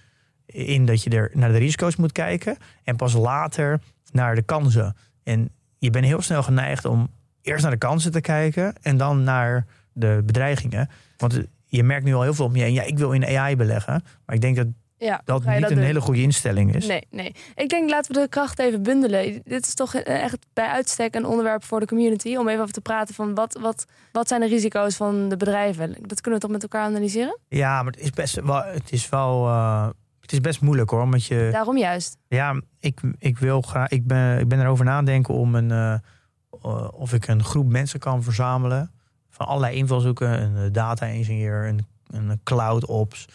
in dat je er naar de risico's moet kijken. En pas later naar de kansen. En je bent heel snel geneigd om eerst naar de kansen te kijken en dan naar de bedreigingen. Want je merkt nu al heel veel om je heen. Ja, ik wil in AI beleggen. Maar ik denk dat Ja, dat niet dat een doen? hele goede instelling is. Nee, nee. Ik denk, laten we de kracht even bundelen. Dit is toch eh, echt bij uitstek een onderwerp voor de community. Om even over te praten van wat, wat, wat zijn de risico's van de bedrijven. Dat kunnen we toch met elkaar analyseren? Ja, maar het is best wel. Het is wel. eh, het is best moeilijk hoor. Want je. Daarom juist. Ja, ik, ik wil graag. Ik ben, ik ben erover nadenken om een. eh, of ik een groep mensen kan verzamelen. Van allerlei invalshoeken. Een eh, data-engineer, een, een cloud ops. eh,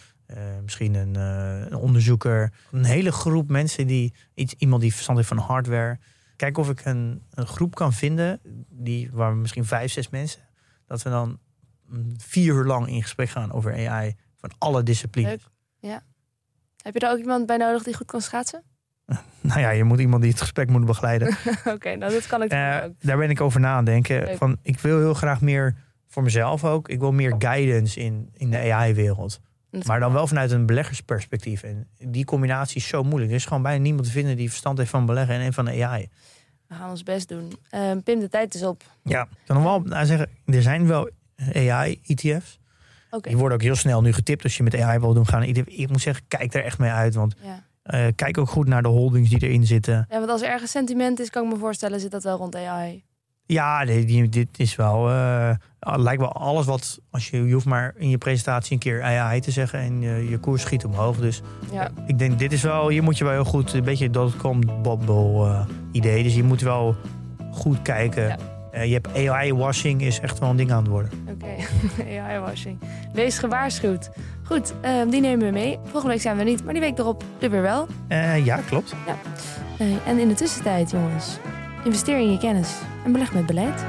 misschien een, eh, een onderzoeker. Een hele groep mensen die. Iets, iemand die verstand heeft van hardware. Kijken of ik een, een groep kan vinden. Die, waar we misschien vijf, zes mensen. Dat we dan vier uur lang in gesprek gaan over AI. Van alle disciplines. Leuk. Heb je daar ook iemand bij nodig die goed kan schaatsen? Nou ja, je moet iemand die het gesprek moet begeleiden. Oké, nou dat kan ik Eh, ook. daar ben ik over na aan denken. Leuk. Van, ik wil heel graag meer voor mezelf ook. Ik wil meer guidance in, in de AI-wereld. Maar dan wel vanuit een beleggersperspectief. En die combinatie is zo moeilijk. Er is gewoon bijna niemand te vinden die verstand heeft van beleggen en van de AI. We gaan ons best doen. Eh, Pim, de tijd is op. Ja, ik kan nog wel nou zeggen, er zijn wel AI-ETF's. Oké. Die worden ook heel snel nu getipt als je met AI wil doen gaan. Ik ik moet zeggen, kijk er echt mee uit. Want Ja. eh, kijk ook goed naar de holdings die erin zitten. ja, want als er ergens sentiment is, kan ik me voorstellen, zit dat wel rond AI. Ja, die- dit is wel. eh, lijkt wel alles wat. Als je, je hoeft maar in je presentatie een keer AI te zeggen. En je, je koers schiet omhoog. Dus Ja. ik denk, dit is wel. Je moet je wel heel goed. Een beetje dotcom bubble eh, idee. Dus je moet wel goed kijken. Ja. Eh, je hebt AI-washing is echt wel een ding aan het worden. Oké, AI-washing. Wees gewaarschuwd. Goed, eh, die nemen we mee. Volgende week zijn we niet, maar die week erop er weer wel. Eh, ja, klopt. Eh, en in de tussentijd, jongens, investeer in je kennis en beleg met beleid.